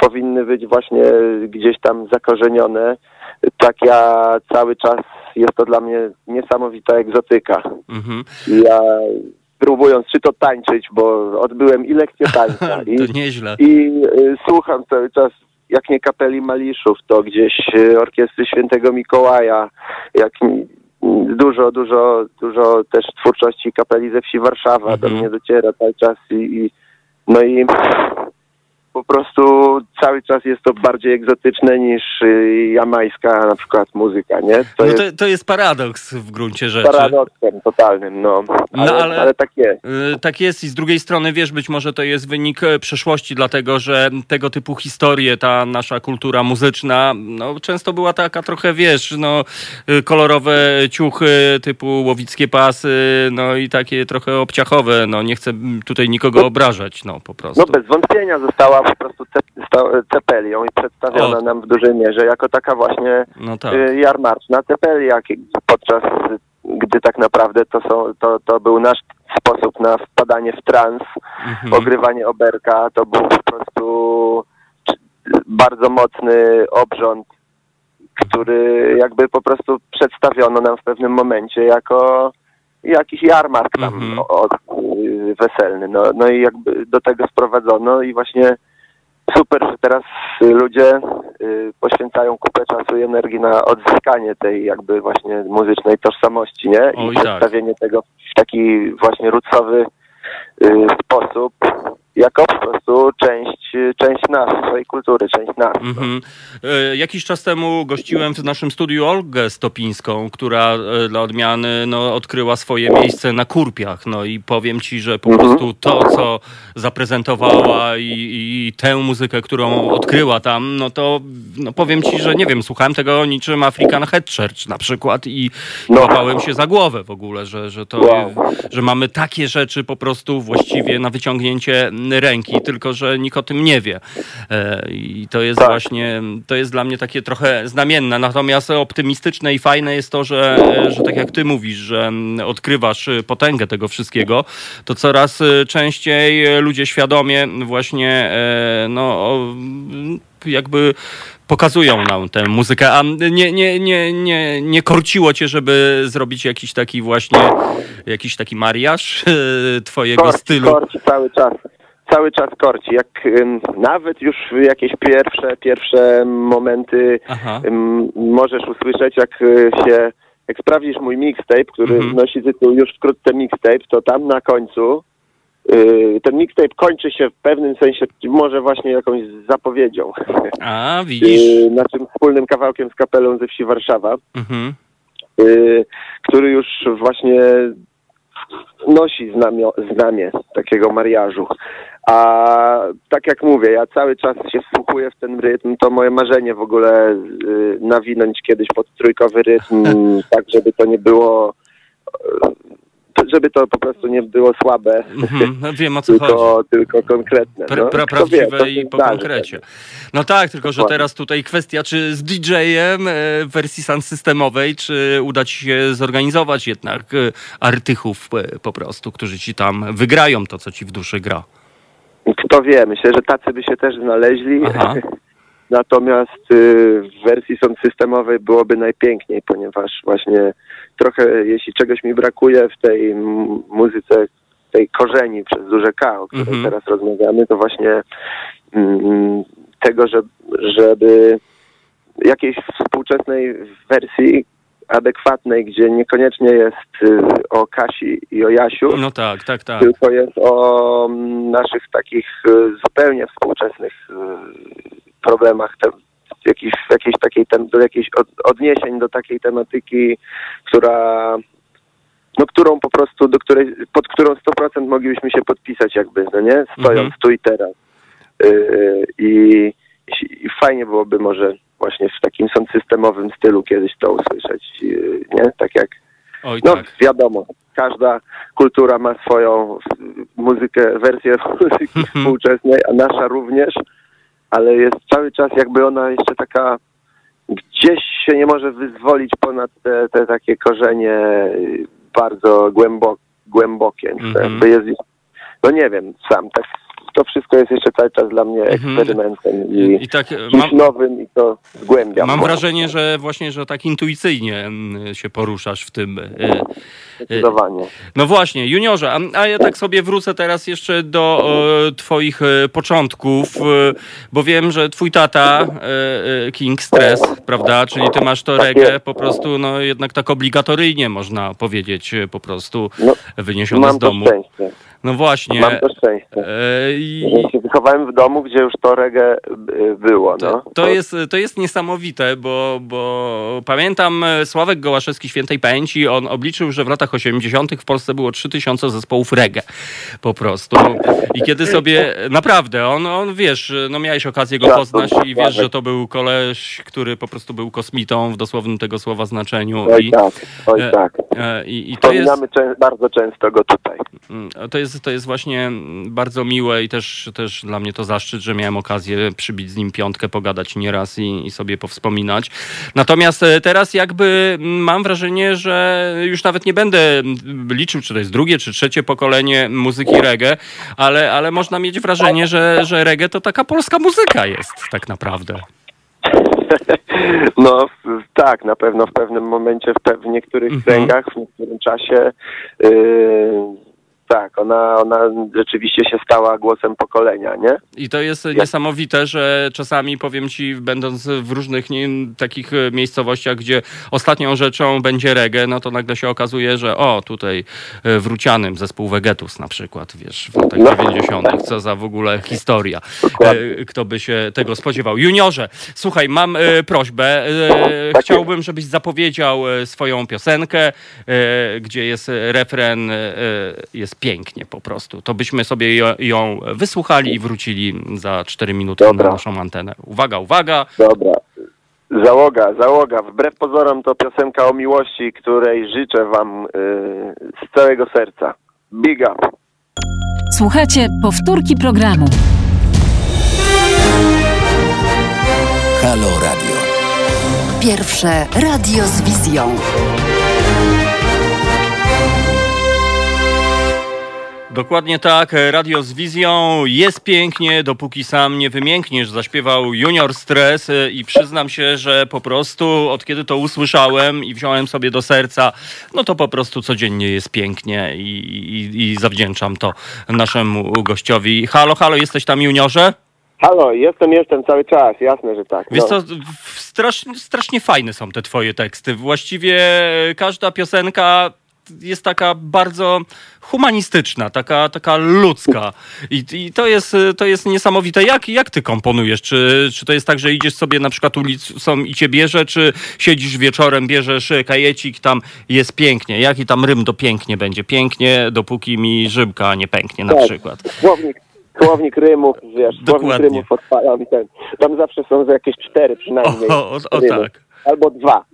powinny być właśnie gdzieś tam zakorzenione. Tak ja cały czas jest to dla mnie niesamowita egzotyka. Mhm. Ja próbując czy to tańczyć, bo odbyłem i lekcję tańca i, To nieźle. i y, słucham cały czas jak nie kapeli Maliszów, to gdzieś y, orkiestry Świętego Mikołaja, jak dużo, dużo, dużo też twórczości kapeli ze wsi Warszawa do Mhm. mnie dociera cały czas i, i no i po prostu cały czas jest to bardziej egzotyczne niż y, jamańska na przykład muzyka, nie? To No jest to, to jest paradoks w gruncie rzeczy. paradoksem totalnym, no. Ale, No, ale- ale... tak jest. Y, Tak jest i z drugiej strony, wiesz, być może to jest wynik e, przeszłości, dlatego że tego typu historie, ta nasza kultura muzyczna, no często była taka trochę, wiesz, no y, kolorowe ciuchy typu łowickie pasy, no i takie trochę obciachowe, no nie chcę tutaj nikogo obrażać, no po prostu. No bez wątpienia została po prostu cepelią i przedstawiona O. nam w dużej mierze jako taka właśnie No tak. y, jarmarczna cepelia, podczas gdy tak naprawdę to, są, to, to był nasz sposób na wpadanie w trans, Mhm. ogrywanie oberka, to był po prostu bardzo mocny obrząd, który jakby po prostu przedstawiono nam w pewnym momencie jako jakiś jarmark tam Mhm. o, o, y, weselny. No, no i jakby do tego sprowadzono i właśnie super, że teraz y, ludzie y, poświęcają kupę czasu i energii na odzyskanie tej jakby właśnie muzycznej tożsamości, nie? Oj, I tak. przedstawienie tego w taki właśnie rucowy y, sposób. Jako po prostu część, część nas, swojej kultury, część nas. Mhm. E, Jakiś czas temu gościłem w naszym studiu Olgę Stopińską, która e, dla odmiany no, odkryła swoje miejsce na kurpiach. No i powiem ci, że po Mhm. prostu to, co zaprezentowała i, i tę muzykę, którą odkryła tam, no to no, powiem ci, że nie wiem, słuchałem tego niczym African Head Church na przykład i No. łapałem się za głowę w ogóle, że, że to, Wow. że mamy takie rzeczy po prostu właściwie na wyciągnięcie ręki, tylko że nikt o tym nie wie. E, I to jest Tak. właśnie, to jest dla mnie takie trochę znamienne. Natomiast optymistyczne i fajne jest to, że, że tak jak ty mówisz, że mm, odkrywasz y, potęgę tego wszystkiego, to coraz y, częściej ludzie świadomie właśnie e, no, jakby pokazują nam tę muzykę. A nie, nie, nie, nie, nie korciło cię, żeby zrobić jakiś taki właśnie, jakiś taki mariaż e, twojego korci, stylu? korci cały czas. Cały czas korci. Jak nawet już jakieś pierwsze, pierwsze momenty możesz usłyszeć, jak y, się, jak sprawdzisz mój mixtape, który Mhm. nosi tytuł już wkrótce mixtape, to tam na końcu y, ten mixtape kończy się w pewnym sensie może właśnie jakąś zapowiedzią. A, widzisz. Y, naszym wspólnym kawałkiem z kapelą ze wsi Warszawa. Mhm. który już właśnie nosi znamio, znamię takiego mariażu. A tak jak mówię, ja cały czas się wsłuchuję w ten rytm, to moje marzenie w ogóle y, nawinąć kiedyś pod trójkowy rytm, tak żeby to nie było, żeby to po prostu nie było słabe, Mhm. No, wiem o co chodzi. tylko, tylko konkretne. Pra, no. pra, wie, prawdziwe to i po zdarzy konkrecie. No tak, tylko że teraz tutaj kwestia, czy z DJ-em e, w wersji systemowej, czy uda ci się zorganizować jednak e, artychów e, po prostu, którzy ci tam wygrają to, co ci w duszy gra. Kto wie, myślę, że tacy by się też znaleźli. Aha. Natomiast y, w wersji sound systemowej byłoby najpiękniej, ponieważ właśnie trochę, jeśli czegoś mi brakuje w tej muzyce, tej korzeni przez duże K, o której Mhm. teraz rozmawiamy, to właśnie mm, tego, że, żeby jakiejś współczesnej wersji adekwatnej, gdzie niekoniecznie jest y, o Kasi i o Jasiu, No tak, tak, tak. tylko jest o mm, naszych takich y, zupełnie współczesnych problemach, te, jakiś, jakiejś takiej do jakichś od, odniesień do takiej tematyki, która no którą po prostu, do której, pod którą 100% moglibyśmy się podpisać jakby, no nie? Stojąc Mhm. tu i teraz. Y, I, i fajnie byłoby może właśnie w takim systemowym stylu kiedyś to usłyszeć, y, nie? Tak jak Oj no tak. wiadomo, każda kultura ma swoją y, muzykę, wersję muzyki współczesnej, a nasza również, ale jest cały czas jakby ona jeszcze taka gdzieś się nie może wyzwolić ponad te, te takie korzenie y, bardzo głębo, głębokie. Mhm. Jakby jest, no nie wiem, sam tak to wszystko jest jeszcze cały czas dla mnie Mhm. eksperymentem I, i i tak czymś mam, nowym i to zgłębiam. mam wrażenie, że właśnie, że tak intuicyjnie mm, się poruszasz w tym. Zdecydowanie. No właśnie, juniorze, a, a ja tak sobie wrócę teraz jeszcze do e, twoich e, początków, e, bo wiem, że twój tata, King Stress, prawda, czyli ty masz to Tak reggae po prostu, no jednak tak obligatoryjnie można powiedzieć, po prostu No, wyniesione mam z domu. szczęście. No właśnie. Mam to szczęście. i, że się wychowałem w domu, gdzie już to reggae y, było, no. To, to, jest, to jest niesamowite, bo, bo pamiętam Sławek Gołaszewski Świętej Pamięci, on obliczył, że w latach 80. w Polsce było 3000 zespołów reggae po prostu. I kiedy sobie, naprawdę, on, on wiesz, no miałeś okazję go Tak, poznać to i wiesz, Sławek. że to był koleś, który po prostu był kosmitą w dosłownym tego słowa znaczeniu. Oj I, tak, oj e, tak. e, i, i to jest... Czę- bardzo często go tutaj. Mm, To jest, to jest właśnie bardzo miłe i też, też dla mnie to zaszczyt, że miałem okazję przybić z nim piątkę, pogadać nieraz i, i sobie powspominać. Natomiast e, teraz jakby mm, mam wrażenie, że już nawet nie będę mm, liczył, czy to jest drugie, czy trzecie pokolenie muzyki reggae, ale, ale można mieć wrażenie, że, że reggae to taka polska muzyka jest tak naprawdę. No tak, na pewno w pewnym momencie, w, pe- w niektórych Mhm. kręgach, w niektórym czasie yy, tak, ona, ona rzeczywiście się stała głosem pokolenia, nie? I to jest niesamowite, że czasami powiem ci, będąc w różnych nie, takich e, miejscowościach, gdzie ostatnią rzeczą będzie reggae, no to nagle się okazuje, że o, tutaj e, w Rucianym zespół Vegetus na przykład, wiesz, w latach No. 90. Co za w ogóle historia. Dokładnie. E, Kto by się tego spodziewał. Juniorze, słuchaj, mam prośbę. Tak Chciałbym, żebyś zapowiedział swoją piosenkę, gdzie jest refren, e, jest pięknie po prostu. To byśmy sobie ją, wysłuchali i wrócili za 4 minuty Dobra. na naszą antenę. Uwaga, uwaga. Dobra. Załoga, załoga. Wbrew pozorom to piosenka o miłości, której życzę wam y, z całego serca. Big up. Słuchajcie powtórki programu. Halo Radio. Pierwsze radio z wizją. Dokładnie tak, radio z wizją. Jest pięknie, dopóki sam nie wymiękniesz, zaśpiewał Junior Stres i przyznam się, że po prostu od kiedy to usłyszałem i wziąłem sobie do serca, no to po prostu codziennie jest pięknie i, i, i zawdzięczam to naszemu gościowi. Halo, halo, jesteś tam Juniorze? Halo, jestem, jestem cały czas. Jasne, że tak. Wiesz No. co, w- strasznie, strasznie fajne są te twoje teksty. Właściwie każda piosenka jest taka bardzo humanistyczna, taka, taka ludzka. I, I to jest, to jest niesamowite. Jak, jak ty komponujesz? Czy, czy to jest tak, że idziesz sobie na przykład ulicą i cię bierze, czy siedzisz wieczorem, bierzesz kajecik, tam jest pięknie. Jaki tam rym do pięknie będzie? Pięknie, dopóki mi żybka nie pęknie na Tak. przykład. Słownik, słownik rymów, wiesz, Dokładnie. słownik rymów odpalam i ten. Tam zawsze są jakieś cztery przynajmniej. O, o, o tak. Albo dwa.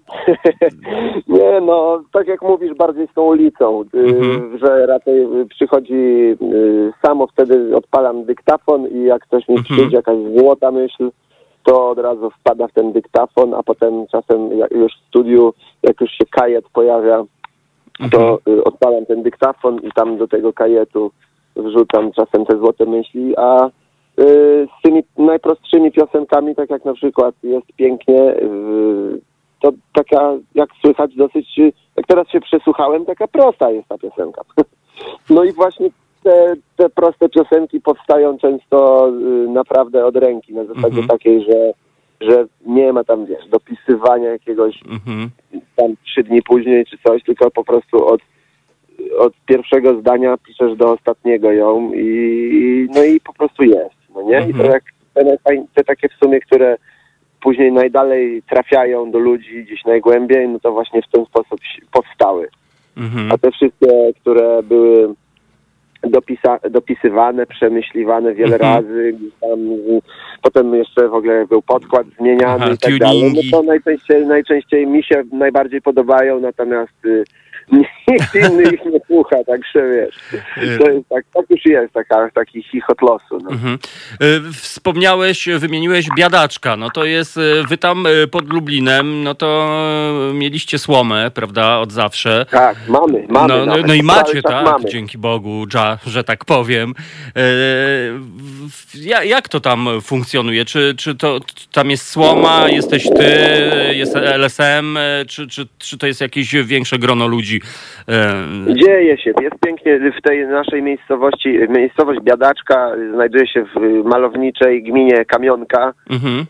nie, no, tak jak mówisz, bardziej z tą ulicą, y, Mhm. że raczej y, przychodzi y, samo, wtedy odpalam dyktafon i jak coś mi Mhm. przyjdzie, jakaś złota myśl, to od razu wpada w ten dyktafon, a potem czasem jak już w studiu, jak już się kajet pojawia, to y, odpalam ten dyktafon i tam do tego kajetu wrzucam czasem te złote myśli, a z tymi najprostszymi piosenkami, tak jak na przykład jest pięknie, y, to taka, jak słychać, dosyć, y, jak teraz się przesłuchałem, taka prosta jest ta piosenka. No i właśnie te, te proste piosenki powstają często y, naprawdę od ręki, na zasadzie Mhm. takiej, że, że nie ma tam, wiesz, dopisywania jakiegoś Mhm. tam trzy dni później czy coś, tylko po prostu od, od pierwszego zdania piszesz do ostatniego ją i no i po prostu jest, no nie? I to Mhm. jak te, te takie w sumie, które później najdalej trafiają do ludzi gdzieś najgłębiej, no to właśnie w ten sposób powstały. Mhm. A te wszystkie, które były dopisa, dopisywane, przemyśliwane wiele Mhm. razy, tam, potem jeszcze w ogóle był podkład zmieniany Aha, i tak dalej, no to najczęściej, najczęściej mi się najbardziej podobają, natomiast y, nikt inny ich nie słucha, także wiesz, to jest tak, tak już jest taka, taki chichot losu. No. Mhm. Y, Wspomniałeś, wymieniłeś biadaczka. No to jest, y, wy tam y, pod Lublinem, no to mieliście słomę, prawda, od zawsze. Tak, mamy, mamy. no, no, no i macie, tak, Mamy. dzięki Bogu, że tak powiem. E, jak to tam funkcjonuje? Czy, czy to tam jest słoma, jesteś ty, jest LSM, e, czy, czy, czy to jest jakieś większe grono ludzi? E, Dzieje się, jest pięknie w tej naszej miejscowości. Miejscowość Biadaczka znajduje się w malowniczej gminie Kamionka, mhm.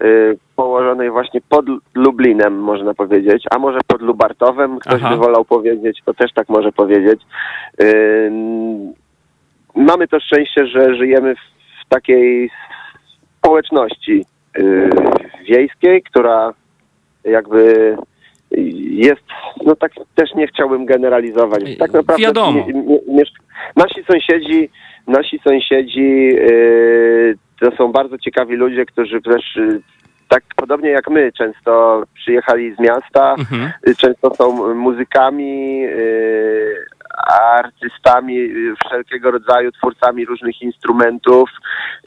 położonej właśnie pod Lublinem, można powiedzieć, a może pod Lubartowem, ktoś Aha. by wolał powiedzieć, to też tak może powiedzieć. Mamy to szczęście, że żyjemy w takiej społeczności y, wiejskiej, która jakby jest, no tak też nie chciałbym generalizować. Tak naprawdę Wiadomo. nasi sąsiedzi, nasi sąsiedzi yy, to są bardzo ciekawi ludzie, którzy też yy, tak podobnie jak my często przyjechali z miasta, Mhm. y, często są muzykami, yy, artystami yy, wszelkiego rodzaju, twórcami różnych instrumentów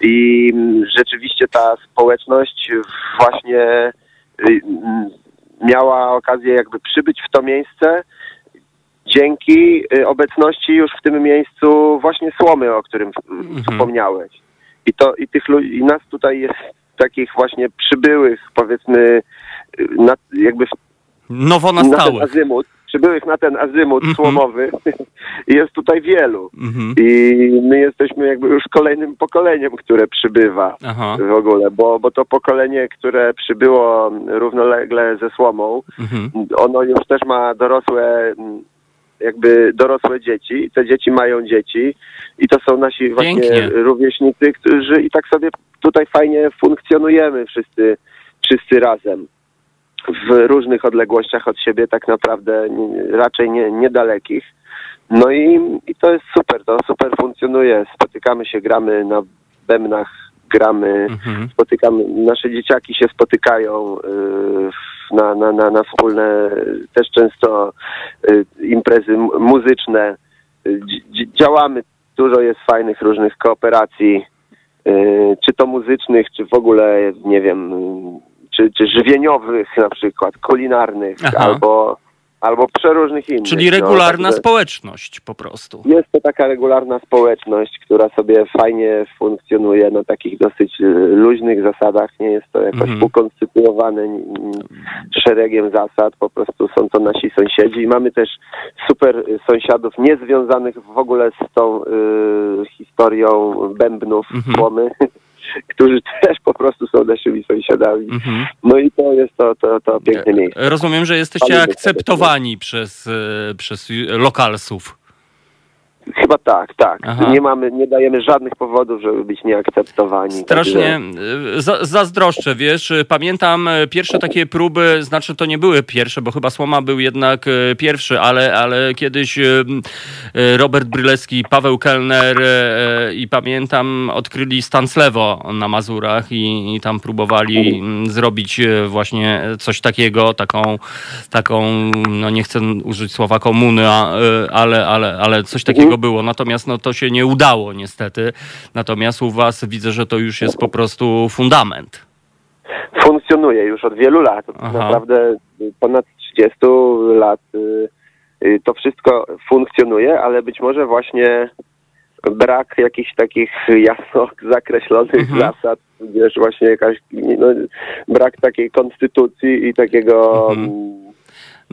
i mm, rzeczywiście ta społeczność właśnie y, mm, miała okazję jakby przybyć w to miejsce dzięki y, obecności już w tym miejscu właśnie słomy, o którym Mhm. wspomniałeś. I to i tych ludzi, i nas tutaj jest takich właśnie przybyłych, powiedzmy, y, na, jakby Nowo na ten azymut, przybyłych na ten azymut Mhm. słomowy, i jest tutaj wielu. Mhm. I my jesteśmy jakby już kolejnym pokoleniem, które przybywa Aha. w ogóle, bo, bo to pokolenie, które przybyło równolegle ze Słomą, Mhm. ono już też ma dorosłe, mm, jakby dorosłe dzieci. Te dzieci mają dzieci i to są nasi właśnie Pięknie. rówieśnicy, którzy i tak sobie tutaj fajnie funkcjonujemy wszyscy, wszyscy razem. W różnych odległościach od siebie, tak naprawdę raczej nie, niedalekich. No i, i to jest super, to super funkcjonuje. Spotykamy się, gramy na bębnach, gramy, Mhm. spotykamy, nasze dzieciaki się spotykają y, na, na, na, na wspólne też często y, imprezy muzyczne. Dzi- dzi- działamy, dużo jest fajnych różnych kooperacji, y, czy to muzycznych, czy w ogóle, nie wiem, czy, czy żywieniowych na przykład, kulinarnych, Aha. albo, albo przeróżnych innych. Czyli no, regularna także- społeczność po prostu. jest to taka regularna społeczność, która sobie fajnie funkcjonuje na takich dosyć y, luźnych zasadach. Nie jest to jakoś Mhm. ukonstytuowane szeregiem zasad. Po prostu są to nasi sąsiedzi i mamy też super y, sąsiadów niezwiązanych w ogóle z tą y, historią bębnów, słomy, którzy też po prostu są naszymi sąsiadami. Mhm. No i to jest to, to, to piękne miejsce. Rozumiem, że jesteście akceptowani przez, e, przez lokalsów. Chyba tak, tak. Aha. Nie mamy, nie dajemy żadnych powodów, żeby być nieakceptowani. Strasznie e, za, zazdroszczę, wiesz. e, Pamiętam e, pierwsze takie próby, znaczy to nie były pierwsze, bo chyba Słoma był jednak pierwszy, ale, ale kiedyś Robert Brylewski, Paweł Kellner i pamiętam odkryli Stanslewo na Mazurach i, i tam próbowali zrobić właśnie coś takiego, taką, taką no nie chcę użyć słowa komuny, ale, ale, ale coś takiego było. Natomiast no, to się nie udało niestety. Natomiast u was widzę, że to już jest po prostu fundament. funkcjonuje już od wielu lat. Aha. Naprawdę ponad 30 lat y, y, to wszystko funkcjonuje, ale być może właśnie brak jakichś takich jasno zakreślonych Mhm. zasad, wiesz, właśnie jakaś, no, brak takiej konstytucji i takiego Mhm.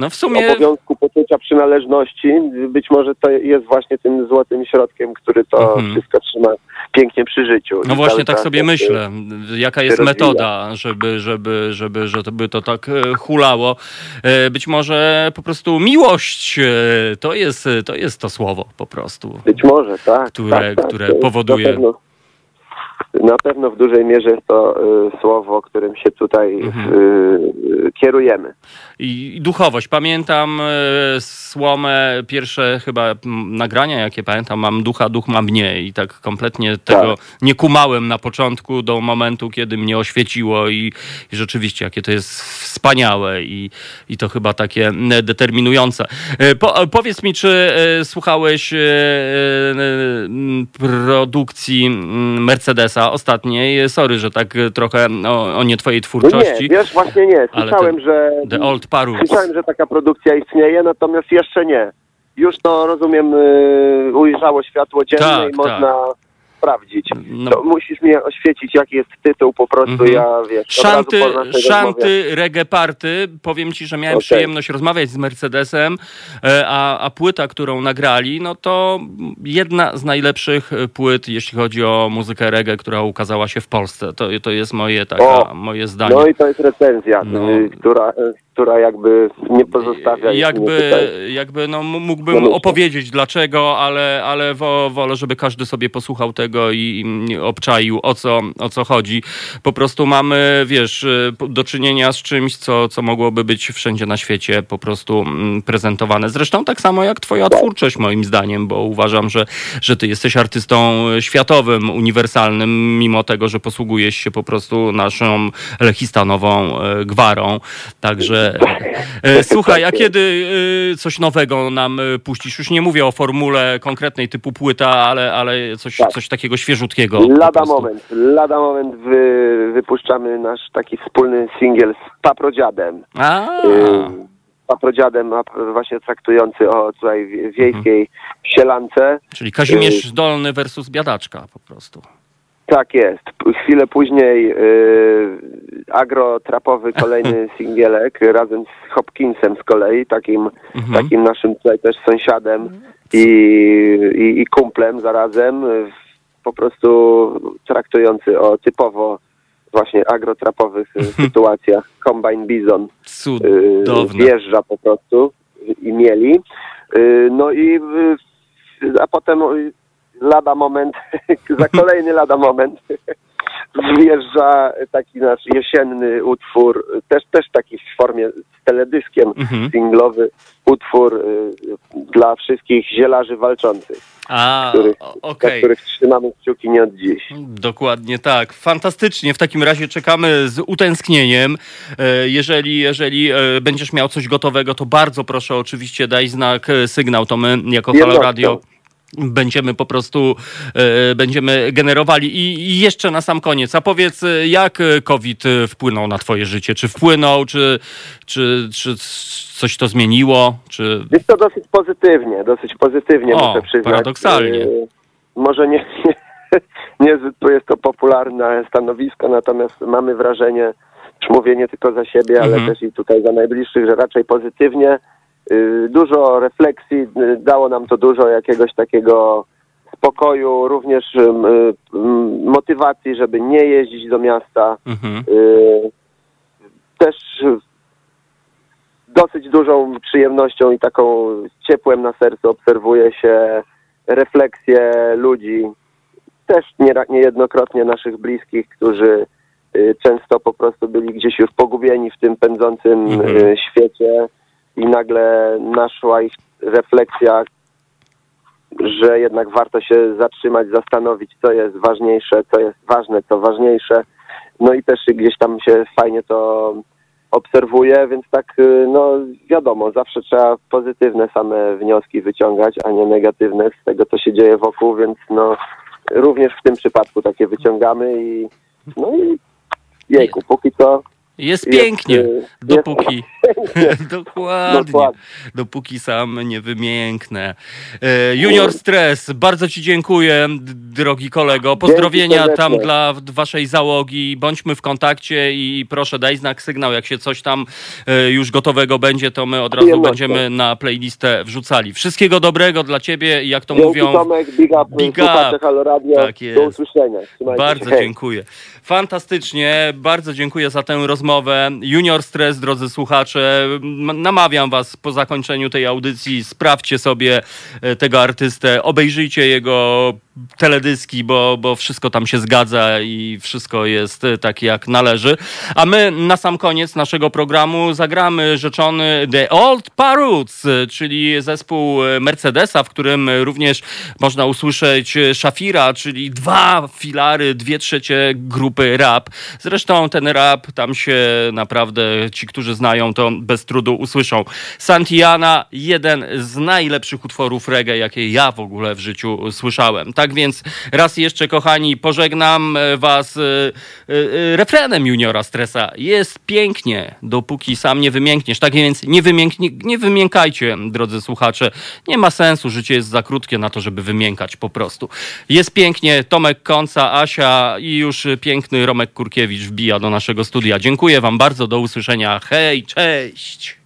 No w sumie obowiązku poczucia przynależności. Być może to jest właśnie tym złotym środkiem, który to Mhm. wszystko trzyma pięknie przy życiu. No I właśnie tak sobie myślę, jaka jest rozwija. metoda, żeby, żeby, żeby, żeby to tak e, hulało. E, Być może po prostu miłość e, to jest, to jest to słowo po prostu. Być może, tak. Które- tak, tak. które powoduje- Na pewno, w dużej mierze jest to y, słowo, którym się tutaj Mhm. y, y, kierujemy. I duchowość. Pamiętam słomę, pierwsze chyba nagrania, jakie pamiętam, mam ducha, duch ma mnie i tak kompletnie tego nie kumałem na początku do momentu, kiedy mnie oświeciło i, i rzeczywiście, jakie to jest wspaniałe i, i to chyba takie m, determinujące. Po, powiedz mi, czy słuchałeś produkcji m, Ostatniej? Sorry, że tak e, trochę o, o nie twojej No twórczości. nie, wiesz, właśnie nie. Słyszałem, ten- że... The Old Parus. Słyszałem, że taka produkcja istnieje, natomiast jeszcze nie. Już to, rozumiem, y, ujrzało światło dzienne Tak, i można sprawdzić. No. To musisz mnie oświecić, jaki jest tytuł, po prostu Mhm. ja, wiesz, Szanty, szanty reggae party. Powiem ci, że miałem Okej. przyjemność rozmawiać z Mercedesem, e, a, a płyta, którą nagrali, no to jedna z najlepszych płyt, jeśli chodzi o muzykę reggae, która ukazała się w Polsce. To, to jest moje, taka, O, moje zdanie. No i to jest recenzja, No. y, która, y, która jakby nie pozostawia jakby, jakby no, mógłbym opowiedzieć dlaczego, ale, ale wo, wolę, żeby każdy sobie posłuchał tego i, i obczaił o co, o co chodzi. Po prostu mamy, wiesz, y, do czynienia z czymś, co, co mogłoby być wszędzie na świecie po prostu mm, prezentowane. Zresztą tak samo jak twoja twórczość moim zdaniem, bo uważam, że, że ty jesteś artystą światowym, uniwersalnym, mimo tego, że posługujesz się po prostu naszą lechistanową e, gwarą. Także słuchaj, a kiedy e, coś nowego nam e, puścisz? Już nie mówię o formule konkretnej typu płyta, ale, ale coś, Tak. coś takiego świeżutkiego. Lada moment, lada moment wy, wypuszczamy nasz taki wspólny singiel z Paprodziadem. A, Y, Paprodziadem właśnie traktujący o tutaj wie- wiejskiej sielance. czyli Kazimierz Dolny versus Biadaczka po prostu. Tak jest. Chwilę później yy, agrotrapowy kolejny singielek razem z Hopkinsem z kolei, takim, Mhm. takim naszym tutaj też sąsiadem i, i, i kumplem zarazem, y, po prostu traktujący o typowo właśnie agrotrapowych y, sytuacjach. Combine Bison Cudowne. wjeżdża po prostu i mieli. Y, No i y, a potem lada moment, za kolejny lada moment wjeżdża taki nasz jesienny utwór, też, też taki w formie z teledyskiem Mhm. singlowy utwór y, dla wszystkich zielarzy walczących, A, których, o- dla okej. których trzymamy kciuki nie od dziś. Dokładnie tak. Fantastycznie. W takim razie czekamy z utęsknieniem. E, Jeżeli, jeżeli e, będziesz miał coś gotowego, to bardzo proszę oczywiście daj znak, e, sygnał, to my jako Halo. Radio będziemy po prostu e, będziemy generowali. I, I jeszcze na sam koniec, a powiedz, e, jak e, COVID wpłynął na twoje życie? Czy wpłynął, czy, czy, czy coś to zmieniło? Czy... Jest to dosyć pozytywnie, dosyć pozytywnie O, muszę przyznać. paradoksalnie. Y, Może nie, nie, niezbyt jest to popularne stanowisko, natomiast mamy wrażenie, już mówię nie tylko za siebie, ale Mhm. też i tutaj za najbliższych, że raczej pozytywnie. Y, Dużo refleksji, y, dało nam to dużo jakiegoś takiego spokoju, również y, motywacji, żeby nie jeździć do miasta. Mhm. Też dosyć dużą przyjemnością i taką ciepłem na sercu obserwuje się refleksje ludzi, też nie, niejednokrotnie naszych bliskich, którzy często po prostu byli gdzieś już pogubieni w tym pędzącym Mhm. świecie i nagle naszła ich refleksja, że jednak warto się zatrzymać, zastanowić, co jest ważniejsze, co jest ważne, co ważniejsze. No i też gdzieś tam się fajnie to obserwuje, więc tak, y, no wiadomo, zawsze trzeba pozytywne same wnioski wyciągać, a nie negatywne z tego, co się dzieje wokół, więc no również w tym przypadku takie wyciągamy i no i jejku, póki co Jest jest, pięknie, y, dopóki... jest Dokładnie. Dokładnie. Dopóki sam nie wymięknę. E, Junior Stres, bardzo Ci dziękuję, drogi kolego. Pozdrowienia tam dla Waszej załogi. Bądźmy w kontakcie i proszę daj znak, sygnał, jak się coś tam e, już gotowego będzie, to my od razu będziemy na playlistę wrzucali. Wszystkiego dobrego dla Ciebie i jak to Dzięki mówią... Tomek, big up, Big up. Halo Radio, Tak jest. do usłyszenia. Trzymajcie Bardzo się. Dziękuję. Fantastycznie, bardzo dziękuję za tę rozmowę. Junior Stres, drodzy słuchacze, namawiam was po zakończeniu tej audycji, sprawdźcie sobie e, tego artystę, obejrzyjcie jego teledyski, bo, bo wszystko tam się zgadza i wszystko jest e, tak jak należy. A my na sam koniec naszego programu zagramy rzeczony The Old Parrots, e, czyli zespół Mercedesa, w którym również można usłyszeć Shafira, czyli dwa filary, dwie trzecie grupy rap. Zresztą ten rap tam się naprawdę ci, którzy znają, to bez trudu usłyszą. Santiana, jeden z najlepszych utworów reggae, jakie ja w ogóle w życiu słyszałem. Tak więc raz jeszcze, kochani, pożegnam e, was e, e, refrenem Juniora Stresa. Jest pięknie, dopóki sam nie wymiękniesz. Tak więc nie, wymięknie, nie wymiękajcie, drodzy słuchacze. Nie ma sensu, życie jest za krótkie na to, żeby wymiękać po prostu. Jest pięknie, Tomek Konca, Asia i już piękny Romek Kurkiewicz wbija do naszego studia. Dziękuję wam bardzo, do usłyszenia. Hej, cześć!